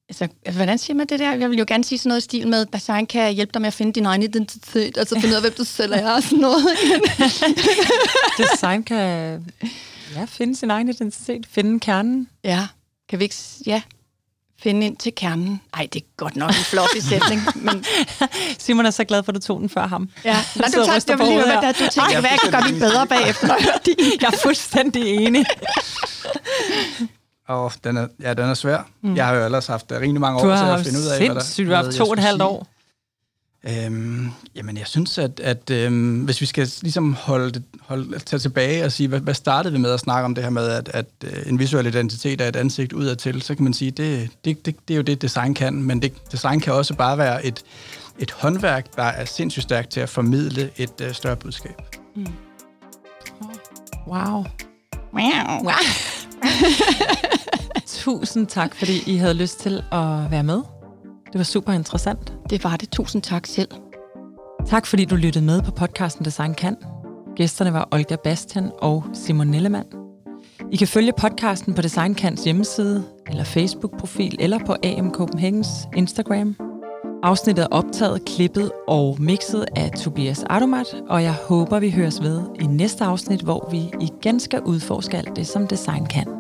altså, hvordan siger man det der? Jeg vil jo gerne sige sådan noget i stil med, design kan hjælpe dig med at finde din egen identitet, altså finde ud af, hvem du selv er og sådan noget. Design kan ja, finde sin egen identitet, finde kernen. ja, kan vi ikke... Ja, finde ind til kernen. Ej, det er godt nok en fluffy sætning, men Simon er så glad for, at du tog den før ham. ja. Sidder du tager, vil lige høre, du tænker, hvad gøre mit bedre bagefter. Jeg er fuldstændig enig. Og den er, ja, den er svær. Mm. Jeg har jo ellers haft øh, rimelig mange år til at finde ud af, hvad der, sindssygt, du har haft to og et halvt år. Øhm, jamen, jeg synes, at, at øhm, hvis vi skal ligesom holde, det, holde tage tilbage og sige, hvad, hvad startede vi med at snakke om det her med, at, at øh, en visuel identitet er et ansigt udadtil, så kan man sige, det, det, det, det er jo det, design kan, men det, design kan også bare være et, et håndværk, der er sindssygt stærkt til at formidle et øh, større budskab. Wow. Wow. Tusind tak, fordi I havde lyst til at være med. Det var super interessant. Det var det. Tusind tak selv. Tak fordi du lyttede med på podcasten Design Kan. Gæsterne var Olga Bastian og Simon Nellemann. I kan følge podcasten på Design Kans hjemmeside, eller Facebook-profil, eller på AM Copenhagens Instagram. Afsnittet er optaget, klippet og mixet af Tobias Adomat, og jeg håber, vi høres ved i næste afsnit, hvor vi igen skal udforske alt det, som design kan.